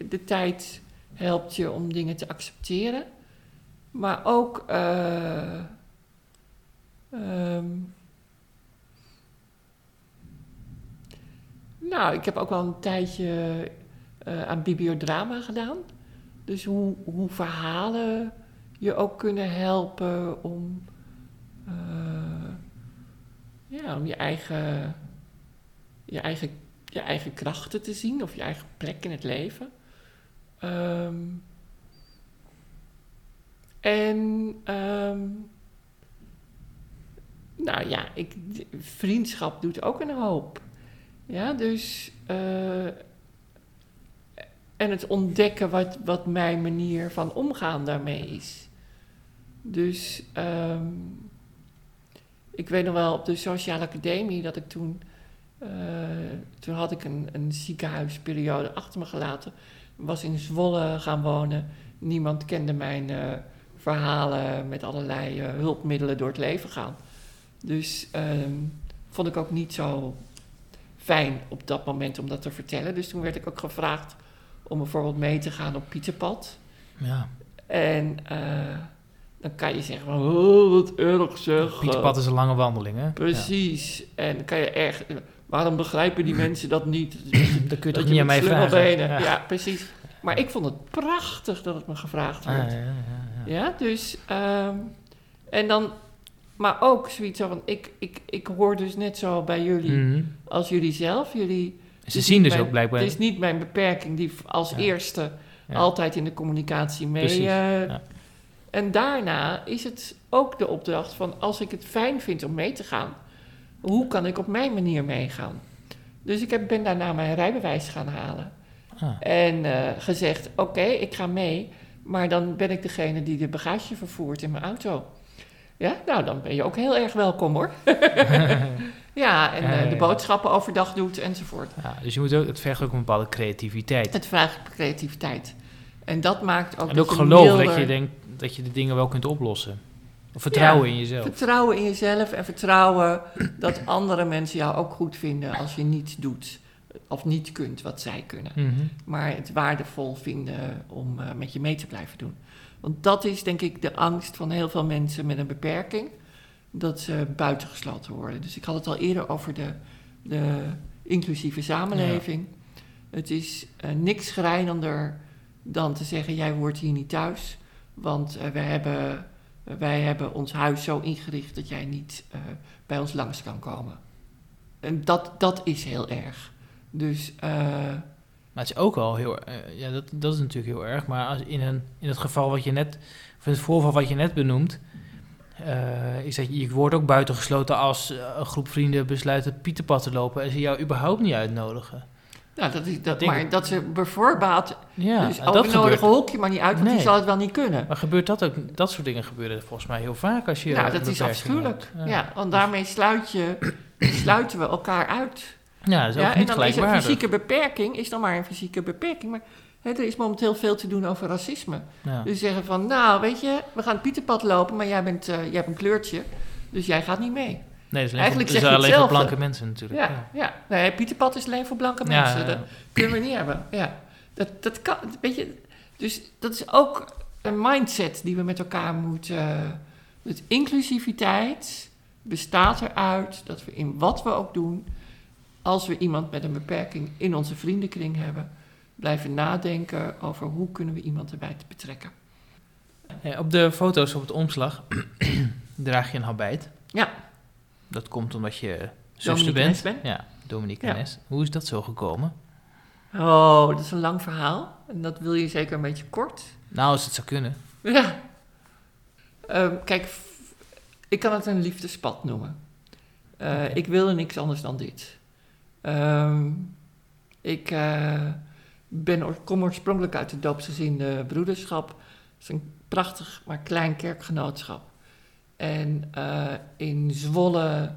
De tijd helpt je om dingen te accepteren. Maar ook. eh, ehm, nou, ik heb ook wel een tijdje eh, aan bibliodrama gedaan. Dus hoe, hoe verhalen je ook kunnen helpen om, eh, ja, om je eigen, je, eigen, je eigen krachten te zien of je eigen plek in het leven. Ehm, en ehm, nou ja, ik, vriendschap doet ook een hoop. Ja, dus. eh, en het ontdekken wat, wat mijn manier van omgaan daarmee is. Dus. ehm, ik weet nog wel op de sociale academie dat ik toen. Eh, toen had ik een, een ziekenhuisperiode achter me gelaten. Was in Zwolle gaan wonen. Niemand kende mijn eh, verhalen met allerlei eh, hulpmiddelen door het leven gaan. Dus ehm, vond ik ook niet zo fijn op dat moment om dat te vertellen. Dus toen werd ik ook gevraagd om bijvoorbeeld mee te gaan op Pieterpad. Ja. En dan kan je zeggen van, oh, wat erg zeg. Pieterpad is een lange wandeling, hè? Precies. En dan kan je echt, waarom begrijpen die mensen dat niet? Daar kun je toch niet aan mij vragen. Ja. Ja. precies. Maar ik vond het prachtig dat het me gevraagd Ah, werd. ja, ja, ja. Ja, dus. ehm, en dan. Maar ook zoiets van. Ik, ik, ik hoor dus net zo bij jullie Mhm. als jullie zelf. Jullie. Ze zien dus mijn- ook blijkbaar... Het is niet mijn beperking die als eerste altijd in de communicatie mee. Precies, eh. En daarna is het ook de opdracht van als ik het fijn vind om mee te gaan, hoe kan ik op mijn manier meegaan? Dus ik heb, ben daarna mijn rijbewijs gaan halen. Ah. En eh, gezegd, oké, ik ga mee, maar dan ben ik degene die de bagage vervoert in mijn auto. Ja, nou, dan ben je ook heel erg welkom hoor. ja, en eh, de boodschappen overdag doet enzovoort. Ja, dus je moet ook, het vergt ook een bepaalde creativiteit. Het vraagt creativiteit. En dat maakt ook En dat ook je geloof dat je denkt dat je de dingen wel kunt oplossen. Of vertrouwen in jezelf. Vertrouwen in jezelf en vertrouwen dat andere mensen jou ook goed vinden als je niet doet of niet kunt wat zij kunnen. Mhm. Maar het waardevol vinden om eh, met je mee te blijven doen. Want dat is denk ik de angst van heel veel mensen met een beperking, dat ze buitengesloten worden. Dus ik had het al eerder over de, de inclusieve samenleving. Het is eh, niks schrijnender dan te zeggen, jij hoort hier niet thuis, want eh, wij, hebben, wij hebben ons huis zo ingericht dat jij niet eh, bij ons langs kan komen. En dat, dat is heel erg. Dus eh, Maar het is ook al heel... eh, ja, dat, dat is natuurlijk heel erg. Maar als in, een, in het geval wat je net... Of in het voorval wat je net benoemt... is dat je, je wordt ook buitengesloten als een groep vrienden besluit het Pieterpad te lopen... en ze jou überhaupt niet uitnodigen. Nou, dat is, dat, Denk maar ik. dat ze bijvoorbeeld... Ja, dus dat gebeurt. Hokje maar niet uit, want Nee. die zal het wel niet kunnen. Maar gebeurt dat ook? Dat soort dingen gebeuren volgens mij heel vaak als je... nou, dat is afschuwelijk. Ja. want daarmee sluit je, sluiten we elkaar uit. Ja, dat is ook ja, en niet dan is een fysieke beperking, is dan maar een fysieke beperking. Maar hè, er is momenteel veel te doen over racisme. Ja. Dus zeggen van, nou, weet je, we gaan het Pieterpad lopen, maar jij, bent, eh, jij hebt een kleurtje, dus jij gaat niet mee. Nee, dat is alleen, Eigenlijk voor, zeg dat is je alleen voor blanke mensen natuurlijk. Ja, ja. Nee, Pieterpad is alleen voor blanke mensen. ja. Dat kunnen we niet hebben. Ja. Dat, dat kan, weet je, dus dat is ook een mindset die we met elkaar moeten... Dus inclusiviteit bestaat eruit dat we in wat we ook doen... als we iemand met een beperking in onze vriendenkring hebben... blijven nadenken over hoe kunnen we iemand erbij te betrekken. Op de foto's op het omslag draag je een habit. Ja. Dat komt omdat je zuster bent. Ben. Ja, Dominique Ja. Nes. Hoe is dat zo gekomen? Oh, dat is een lang verhaal. En dat wil je zeker een beetje kort. Nou, als het zou kunnen. Ja. Ehm, kijk, ik kan het een liefdespad noemen. Eh, Oké. Ik wilde niks anders dan dit. Ehm, ik eh, ben, kom oorspronkelijk uit het doopsgezinde broederschap. Het is een prachtig, maar klein kerkgenootschap. En eh, in Zwolle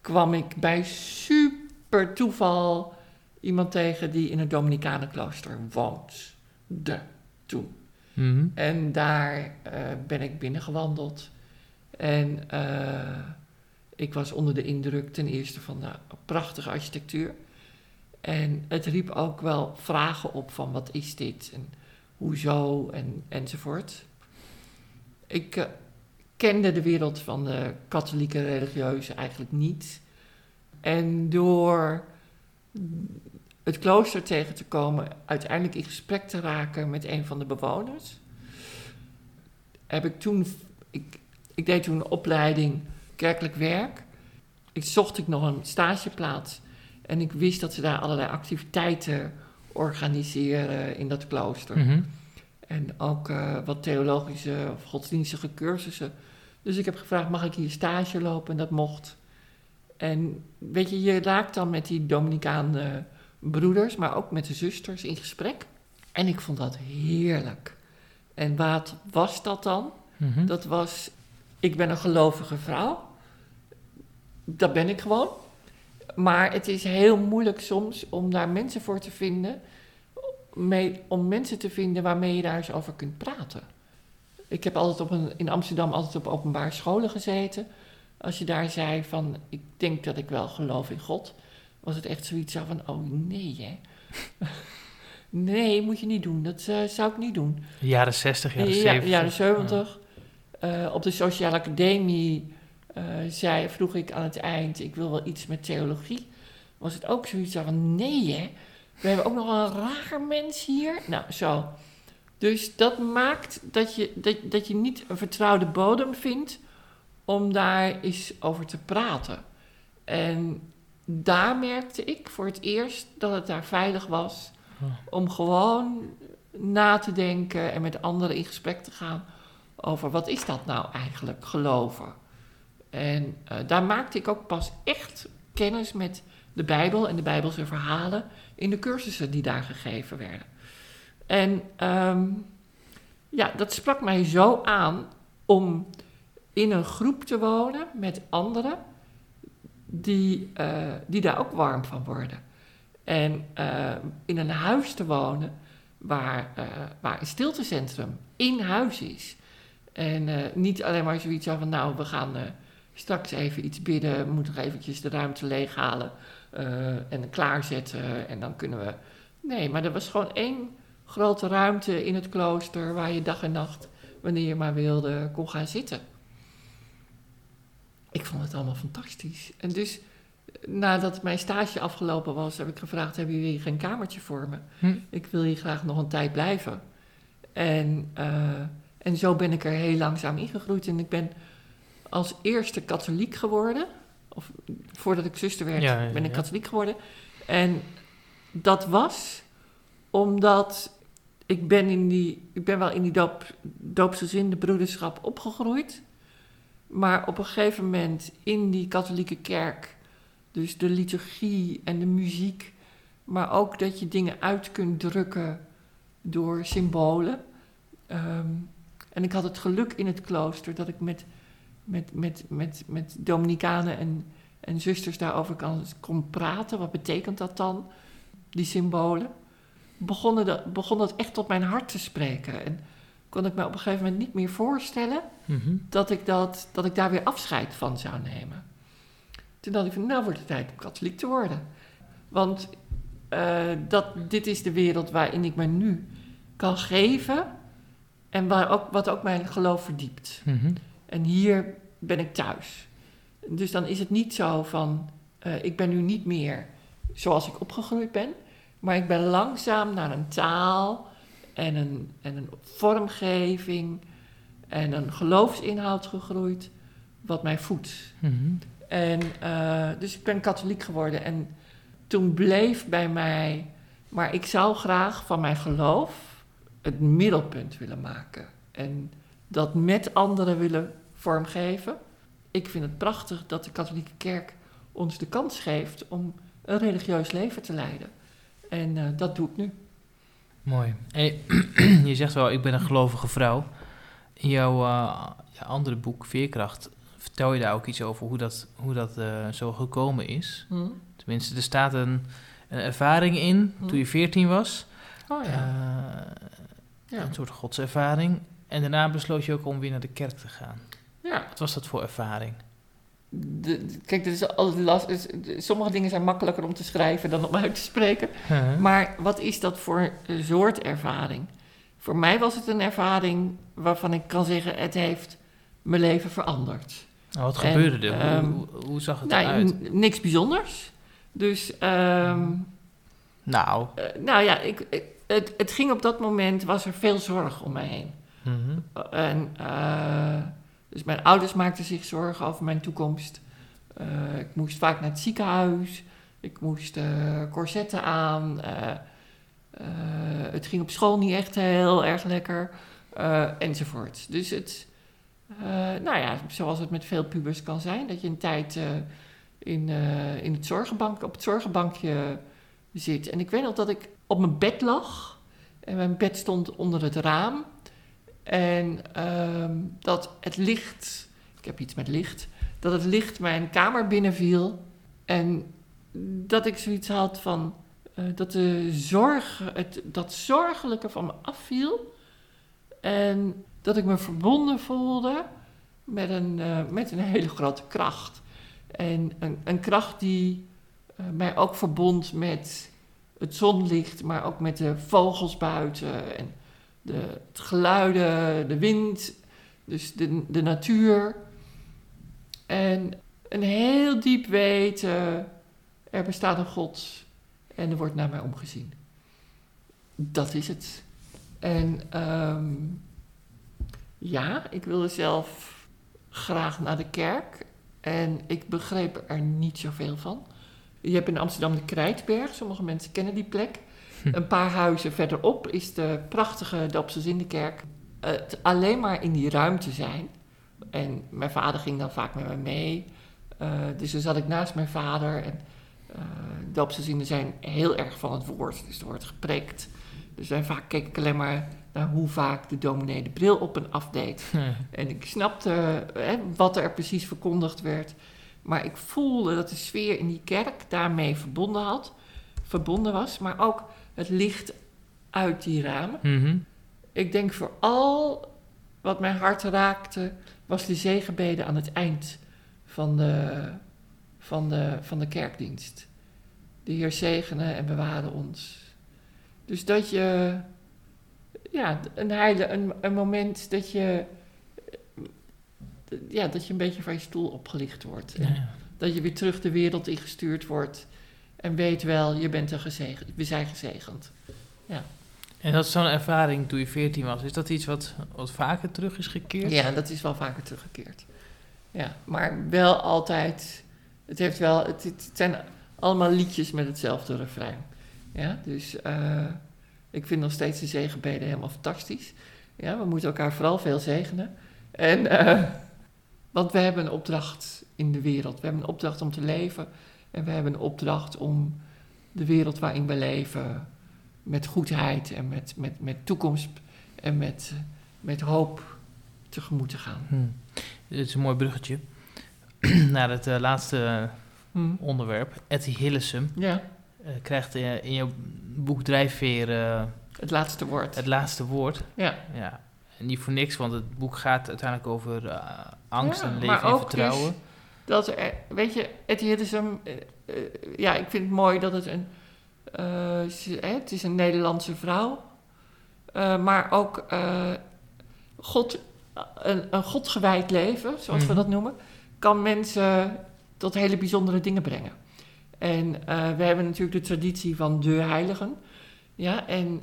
kwam ik bij super toeval iemand tegen die in het Dominicanenklooster woont. De, toen. Mhm. En daar eh, ben ik binnengewandeld. En eh, ik was onder de indruk ten eerste van de prachtige architectuur. En het riep ook wel vragen op van wat is dit en hoezo en, enzovoort. Ik kende de wereld van de katholieke religieuze eigenlijk niet. En door het klooster tegen te komen, uiteindelijk in gesprek te raken met een van de bewoners, heb ik toen, ik, ik deed toen een opleiding kerkelijk werk. Ik zocht ik nog een stageplaats en ik wist dat ze daar allerlei activiteiten organiseren in dat klooster. Mhm. En ook eh, wat theologische of godsdienstige cursussen. Dus ik heb gevraagd, mag ik hier stage lopen? En dat mocht. En weet je, je raakt dan met die Dominicaanse broeders, maar ook met de zusters in gesprek. En ik vond dat heerlijk. En wat was dat dan? Mhm. Dat was, ik ben een gelovige vrouw. Dat ben ik gewoon. Maar het is heel moeilijk soms om daar mensen voor te vinden. Mee, om mensen te vinden waarmee je daar eens over kunt praten. Ik heb altijd op een, in Amsterdam altijd op openbare scholen gezeten. Als je daar zei van, ik denk dat ik wel geloof in God, was het echt zoiets van, oh nee hè. nee, moet je niet doen. Dat uh, zou ik niet doen. Jaren 60, jaren Ja, 70. jaren 70. Eh, op de Sociale Academie eh, zei, vroeg ik aan het eind, ik wil wel iets met theologie. Was het ook zoiets van, nee hè, we hebben ook nog een raar mens hier. Nou, zo. Dus dat maakt dat je, dat, dat je niet een vertrouwde bodem vindt om daar eens over te praten. En daar merkte ik voor het eerst dat het daar veilig was Oh. om gewoon na te denken en met anderen in gesprek te gaan over wat is dat nou eigenlijk, geloven. En eh, daar maakte ik ook pas echt kennis met de Bijbel en de Bijbelse verhalen in de cursussen die daar gegeven werden. En ehm, ja, dat sprak mij zo aan om in een groep te wonen met anderen die, eh, die daar ook warm van worden. En eh, in een huis te wonen waar, eh, waar een stiltecentrum in huis is. En niet alleen maar zoiets van, nou, we gaan straks even iets bidden, we moeten nog eventjes de ruimte leeghalen en klaarzetten en dan kunnen we... Nee, maar er was gewoon één grote ruimte in het klooster waar je dag en nacht, wanneer je maar wilde, kon gaan zitten. Ik vond het allemaal fantastisch. En dus nadat mijn stage afgelopen was, heb ik gevraagd: hebben jullie geen kamertje voor me? Hm. Ik wil hier graag nog een tijd blijven. En, eh, en zo ben ik er heel langzaam ingegroeid. En ik ben als eerste katholiek geworden. Of voordat ik zuster werd, Ja, ja, ben ik ja. katholiek geworden. En dat was omdat ik ben, in die, ik ben wel in die doop, doopsgezinde broederschap opgegroeid. Maar op een gegeven moment in die katholieke kerk, dus de liturgie en de muziek, maar ook dat je dingen uit kunt drukken door symbolen. Ehm, en ik had het geluk in het klooster dat ik met, met, met, met, met Dominicanen en, en zusters daarover kan, kon praten. Wat betekent dat dan, die symbolen? Begon, dat, begon echt tot mijn hart te spreken. En kon ik me op een gegeven moment niet meer voorstellen Mhm. dat ik, dat, dat ik daar weer afscheid van zou nemen. Toen dacht ik van, nou wordt het tijd om katholiek te worden. Want eh, dat, dit is de wereld waarin ik me nu kan geven en waar ook, wat ook mijn geloof verdiept. Mhm. En hier ben ik thuis. Dus dan is het niet zo van, eh, ik ben nu niet meer zoals ik opgegroeid ben, maar ik ben langzaam naar een taal en een, en een vormgeving en een geloofsinhoud gegroeid wat mij voedt. Mhm. En eh, dus ik ben katholiek geworden en toen bleef bij mij, maar ik zou graag van mijn geloof het middelpunt willen maken. En dat met anderen willen vormgeven. Ik vind het prachtig dat de katholieke kerk ons de kans geeft om een religieus leven te leiden. En eh, dat doe ik nu. Mooi. Hey, je zegt wel, ik ben een gelovige vrouw. In jouw eh, ja, andere boek, Veerkracht, vertel je daar ook iets over hoe dat, hoe dat eh, zo gekomen is. Tenminste, er staat een, een ervaring in Hm. toen je 14 was. Oh ja. Ja. Een soort godservaring. En daarna besloot je ook om weer naar de kerk te gaan. ja. Wat was dat voor ervaring? De- kijk, dit is altijd last. is- de- Sommige dingen zijn makkelijker om te schrijven dan om uit te spreken. Maar wat is dat voor een soort ervaring? Voor mij was het een ervaring waarvan ik kan zeggen: het heeft mijn leven veranderd. Nou, wat En, gebeurde er? Hoe- ehm, hoe, hoe zag het Nou, eruit? niks bijzonders. Dus, ehm, Nou, eh, nou ja, ik, ik- het, het ging op dat moment, was er veel zorg om mij heen. mhm. En, eh, dus mijn ouders maakten zich zorgen over mijn toekomst. Eh, ik moest vaak naar het ziekenhuis. Ik moest eh, corsetten aan. eh, het ging op school niet echt heel erg lekker. enzovoort. Dus het, nou ja, zoals het met veel pubers kan zijn, dat je een tijd in, in het zorgenbank, op het zorgenbankje zit. En ik weet nog dat ik op mijn bed lag. En mijn bed stond onder het raam. En ehm, dat het licht, ik heb iets met licht, dat het licht mijn kamer binnenviel. En dat ik zoiets had van, eh, dat de zorg, het, dat zorgelijke van me afviel. En dat ik me verbonden voelde met een, eh, met een hele grote kracht. En een, een kracht die eh, mij ook verbond met het zonlicht, maar ook met de vogels buiten en de het geluiden, de wind, dus de, de natuur. En een heel diep weten, er bestaat een God en er wordt naar mij omgezien. Dat is het. En ehm, ja, ik wilde zelf graag naar de kerk en ik begreep er niet zoveel van. Je hebt in Amsterdam de Krijtberg, sommige mensen kennen die plek. Hm. Een paar huizen verderop is de prachtige Doopselzindenkerk. Het alleen maar in die ruimte zijn. En mijn vader ging dan vaak met me mee. Eh, dus dan zat ik naast mijn vader. En uh, zijn heel erg van het woord. Dus er wordt gepreekt. Dus en vaak keek ik alleen maar naar hoe vaak de dominee de bril op en afdeed. En ik snapte hè, wat er precies verkondigd werd. Maar ik voelde dat de sfeer in die kerk daarmee verbonden had. Verbonden was. Maar ook het licht uit die ramen. Mhm. Ik denk vooral wat mijn hart raakte, was de zegenbeden aan het eind van de, van de, van de kerkdienst. De Heer zegene en bewaren ons. Dus dat je, ja, een heile, een, een moment dat je, ja, dat je een beetje van je stoel opgelicht wordt. Ja. Dat je weer terug de wereld ingestuurd wordt. En weet wel, je bent er gezegend. We zijn gezegend. En dat is zo'n ervaring toen je 14 was. Is dat iets wat, wat vaker terug is gekeerd? Ja, dat is wel vaker teruggekeerd. Ja, maar wel altijd. Het heeft wel. Het, het zijn allemaal liedjes met hetzelfde refrein. Ja, dus eh, ik vind nog steeds de zegenbeden helemaal fantastisch. Ja, we moeten elkaar vooral veel zegenen. En, eh, want we hebben een opdracht in de wereld. We hebben een opdracht om te leven. En we hebben een opdracht om de wereld waarin we leven met goedheid en met, met, met toekomst en met, met hoop tegemoet te gaan. Hm. Dit is een mooi bruggetje naar het eh, laatste Hm. onderwerp. Etty Hillesum Ja, eh, krijgt eh, in jouw boek Drijfveer het laatste woord. het laatste woord. Ja, Ja. En niet voor niks, want het boek gaat uiteindelijk over angst Ja, en leven en vertrouwen. Dat er, weet je, het Hillesum, eh, eh, ja, ik vind het mooi dat het een, eh, ze- het is een Nederlandse vrouw, eh, maar ook God, een, een godgewijd leven, zoals we Mhm. dat noemen, kan mensen tot hele bijzondere dingen brengen. En we hebben natuurlijk de traditie van de heiligen, ja, en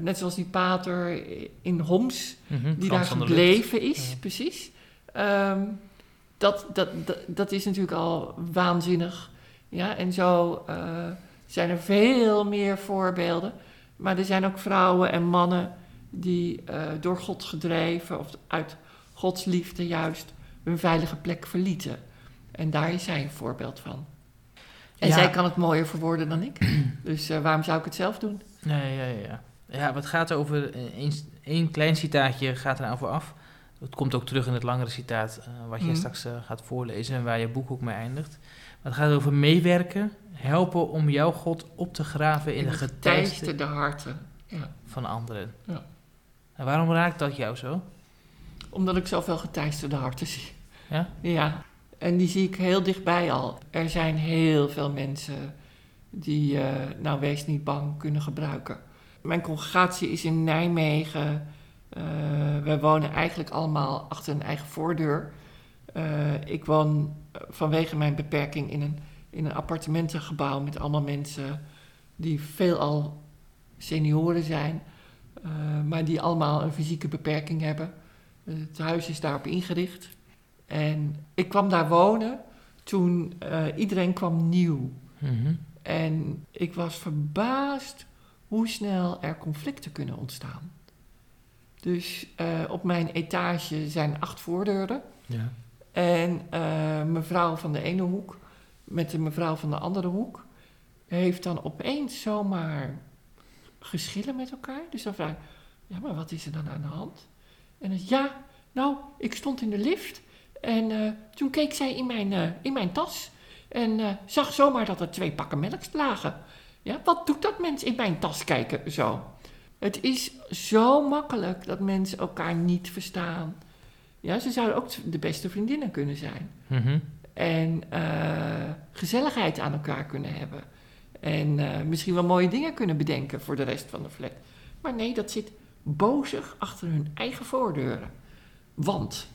net zoals die pater in Homs, Mhm, die Frans daar gebleven is, precies. Ehm, dat, dat, dat, dat is natuurlijk al waanzinnig. Ja, en zo eh, zijn er veel meer voorbeelden. Maar er zijn ook vrouwen en mannen die eh, door God gedreven of uit Gods liefde juist hun veilige plek verlieten. En daar is zij een voorbeeld van. En Ja. zij kan het mooier verwoorden dan ik. Dus eh, waarom zou ik het zelf doen? Nee, ja, ja, ja. Ja, wat gaat over... Eén één klein citaatje gaat eraan vooraf. Dat komt ook terug in het langere citaat... eh, wat je Mhm. straks eh, gaat voorlezen... en waar je boek ook mee eindigt. Maar het gaat over meewerken... helpen om jouw God op te graven in de geteisten geteisterde harten. Ja. van anderen. Ja. En waarom raakt dat jou zo? Omdat ik zoveel geteisterde harten zie. Ja? Ja, en die zie ik heel dichtbij al. Er zijn heel veel mensen die, eh, nou wees niet bang, kunnen gebruiken. Mijn congregatie is in Nijmegen. Eh, we wonen eigenlijk allemaal achter een eigen voordeur. Eh, ik woon eh, vanwege mijn beperking in een, in een appartementengebouw met allemaal mensen die veelal senioren zijn, maar die allemaal een fysieke beperking hebben. Het huis is daarop ingericht. En ik kwam daar wonen toen iedereen kwam nieuw. Mhm. En ik was verbaasd hoe snel er conflicten kunnen ontstaan. Dus eh, op mijn etage zijn acht voordeuren. Ja. En eh, mevrouw van de ene hoek met de mevrouw van de andere hoek heeft dan opeens zomaar geschillen met elkaar. Dus dan vraag ik, ja, maar wat is er dan aan de hand? En dan, ja, nou, ik stond in de lift en eh, toen keek zij in mijn, in mijn tas en zag zomaar dat er twee pakken melk lagen. Ja, wat doet dat mens in mijn tas kijken zo? Het is zo makkelijk dat mensen elkaar niet verstaan. Ja, ze zouden ook de beste vriendinnen kunnen zijn. Mhm. En eh, gezelligheid aan elkaar kunnen hebben. En eh, misschien wel mooie dingen kunnen bedenken voor de rest van de flat. Maar nee, dat zit bozig achter hun eigen voordeuren. Want.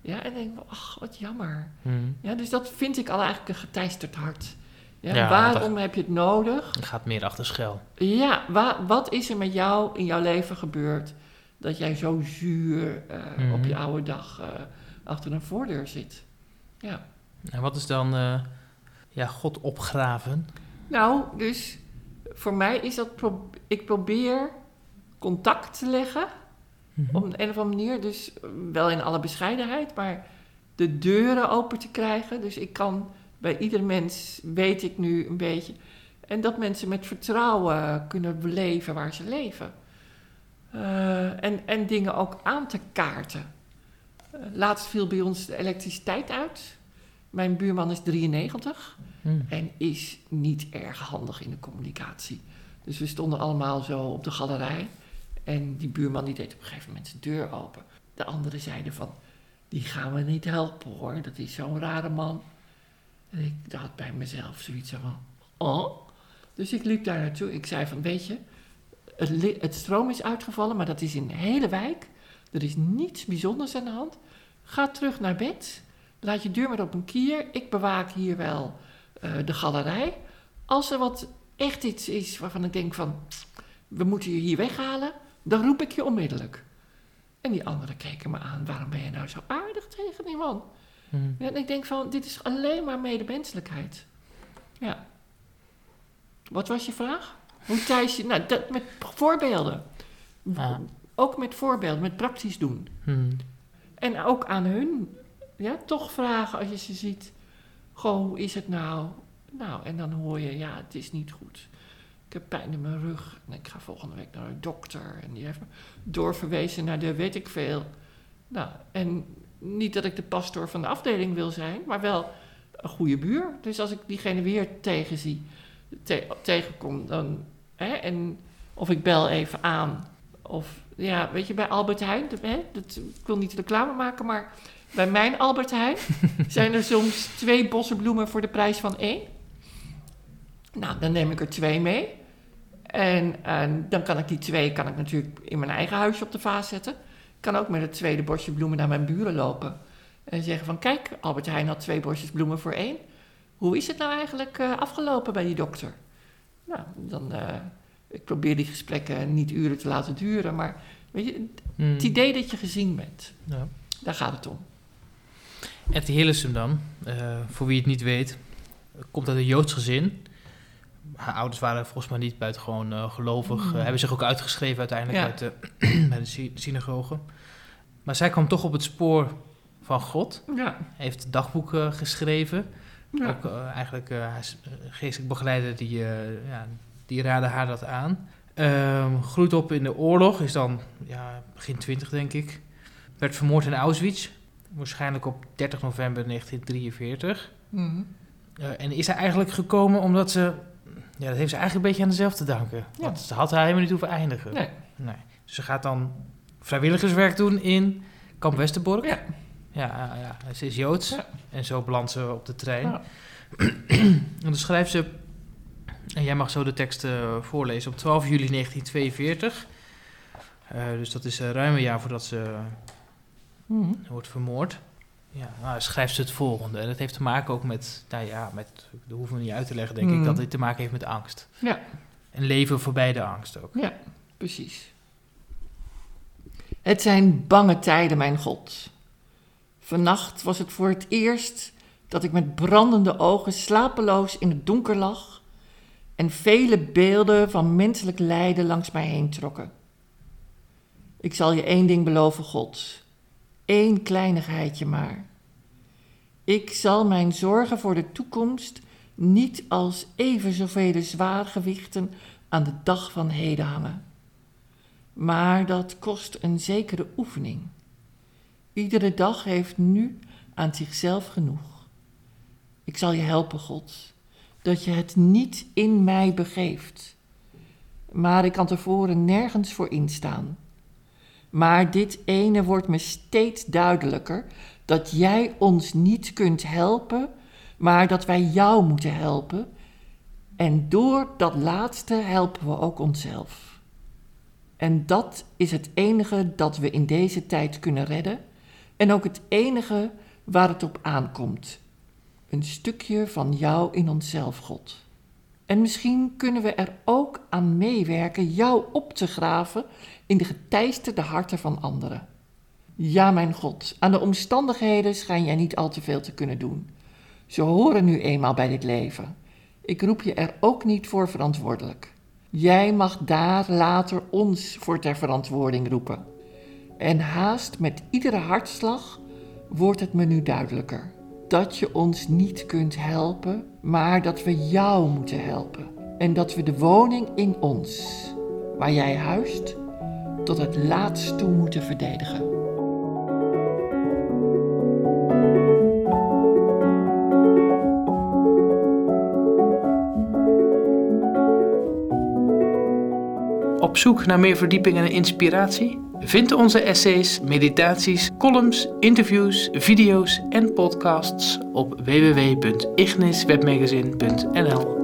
Ja, en dan denk ik, ach, wat jammer. Mhm. Ja, dus dat vind ik al eigenlijk een geteisterd hart. Ja, Ja, waarom heb je het nodig? Het gaat meer achter schel. Ja, wa- wat is er met jou in jouw leven gebeurd dat jij zo zuur eh, Mhm. op je oude dag eh, achter een voordeur zit? Ja. En wat is dan eh, ja, God opgraven? Nou, dus voor mij is dat, pro- ik probeer contact te leggen Mhm. op een, een of andere manier. Dus wel in alle bescheidenheid, maar de deuren open te krijgen. Dus ik kan bij ieder mens, weet ik nu een beetje. En dat mensen met vertrouwen kunnen beleven waar ze leven. Eh, en, en dingen ook aan te kaarten. Eh, laatst viel bij ons de elektriciteit uit. Mijn buurman is 93 Mhm. en is niet erg handig in de communicatie. Dus we stonden allemaal zo op de galerij. En die buurman die deed op een gegeven moment zijn deur open. De anderen zeiden van, die gaan we niet helpen hoor. Dat is zo'n rare man. En ik had bij mezelf zoiets van, oh. Dus ik liep daar naartoe. Ik zei van, weet je, het, het stroom is uitgevallen, maar dat is in de hele wijk. Er is niets bijzonders aan de hand. Ga terug naar bed. Laat je deur maar op een kier. Ik bewaak hier wel eh, de galerij. Als er wat echt iets is waarvan ik denk van, we moeten je hier weghalen, dan roep ik je onmiddellijk. En die anderen keken me aan, waarom ben je nou zo aardig tegen die man? En ik denk van, dit is alleen maar medemenselijkheid. Ja. Wat was je vraag? Hoe Thijs je... Nou, dat, met voorbeelden. Ah. Ook met voorbeelden, met praktisch doen. Mhm. En ook aan hun, ja, toch vragen als je ze ziet. Goh, hoe is het nou? Nou, en dan hoor je, ja, het is niet goed. Ik heb pijn in mijn rug en ik ga volgende week naar de dokter. En die heeft me doorverwezen naar de weet ik veel. Nou, en niet dat ik de pastoor van de afdeling wil zijn, maar wel een goede buur. Dus als ik diegene weer tegenzie, te- tegenkom, dan... Hè, en of ik bel even aan. Of, ja, weet je, bij Albert Heijn, hè, dat, ik wil niet reclame maken, maar bij mijn Albert Heijn zijn er soms twee bossen bloemen voor de prijs van één. Nou, dan neem ik er twee mee. En, en dan kan ik die twee kan ik natuurlijk in mijn eigen huisje op de vaas zetten. Ik kan ook met het tweede bosje bloemen naar mijn buren lopen. En zeggen van, kijk, Albert Heijn had twee bosjes bloemen voor één. Hoe is het nou eigenlijk eh, afgelopen bij die dokter? Nou, dan... eh, ik probeer die gesprekken niet uren te laten duren, maar weet je, Mhm. het idee dat je gezien bent, Ja. daar gaat het om. Etty Hillesum dan, eh, voor wie het niet weet, komt uit een Joods gezin. Haar ouders waren volgens mij niet buitengewoon eh gelovig. Mm. eh, hebben zich ook uitgeschreven uiteindelijk Ja. uit de, bij de sy- synagoge. Maar zij kwam toch op het spoor van God. Ja, Heeft dagboeken geschreven. ja. Ook eh, eigenlijk uh, geestelijk begeleider die, eh, ja, die raadde haar dat aan. Ehm, groeit op in de oorlog, is dan ja, begin twintig denk ik. Werd vermoord in Auschwitz, waarschijnlijk op 30 november 1943. Mhm. Eh, en is er eigenlijk gekomen omdat ze... Ja, dat heeft ze eigenlijk een beetje aan dezelfde te danken. Ja. Want ze had haar helemaal niet hoeven eindigen. Nee. Nee. Dus ze gaat dan vrijwilligerswerk doen in Kamp Westerbork. Ja. Ja, ja, ja. ze is Joods. Ja. En zo belandt ze op de trein. Ja. En dan schrijft ze... En jij mag zo de tekst eh, voorlezen. Op 12 juli 1942. Eh, dus dat is eh, ruim een jaar voordat ze Mhm. wordt vermoord. Ja, nou, schrijft ze het volgende. En dat heeft te maken ook met, nou ja, met, dat hoeven we niet uit te leggen, denk ik, Mhm. dat dit te maken heeft met angst. Ja. En leven voorbij de angst ook. Ja, precies. Het zijn bange tijden, mijn God. Vannacht was het voor het eerst dat ik met brandende ogen slapeloos in het donker lag en vele beelden van menselijk lijden langs mij heen trokken. Ik zal je één ding beloven, God. Eén kleinigheidje maar. Ik zal mijn zorgen voor de toekomst niet als even zoveel zwaargewichten aan de dag van heden hangen. Maar dat kost een zekere oefening. Iedere dag heeft nu aan zichzelf genoeg. Ik zal je helpen, God, dat je het niet in mij begeeft. maar ik kan tevoren nergens voor instaan. Maar dit ene wordt me steeds duidelijker: dat jij ons niet kunt helpen, maar dat wij jou moeten helpen. En door dat laatste helpen we ook onszelf. En dat is het enige dat we in deze tijd kunnen redden en ook het enige waar het op aankomt. Een stukje van jou in onszelf, God. En misschien kunnen we er ook aan meewerken jou op te graven in de geteisterde harten van anderen. Ja, mijn God, aan de omstandigheden schijn jij niet al te veel te kunnen doen. Ze horen nu eenmaal bij dit leven. Ik roep je er ook niet voor verantwoordelijk. Jij mag daar later ons voor ter verantwoording roepen. En haast met iedere hartslag wordt het me nu duidelijker dat je ons niet kunt helpen, maar dat we jou moeten helpen. En dat we de woning in ons, waar jij huist, tot het laatst toe moeten verdedigen. Op zoek naar meer verdieping en inspiratie? Vind onze essays, meditaties, columns, interviews, video's en podcasts op www.igniswebmagazine.nl.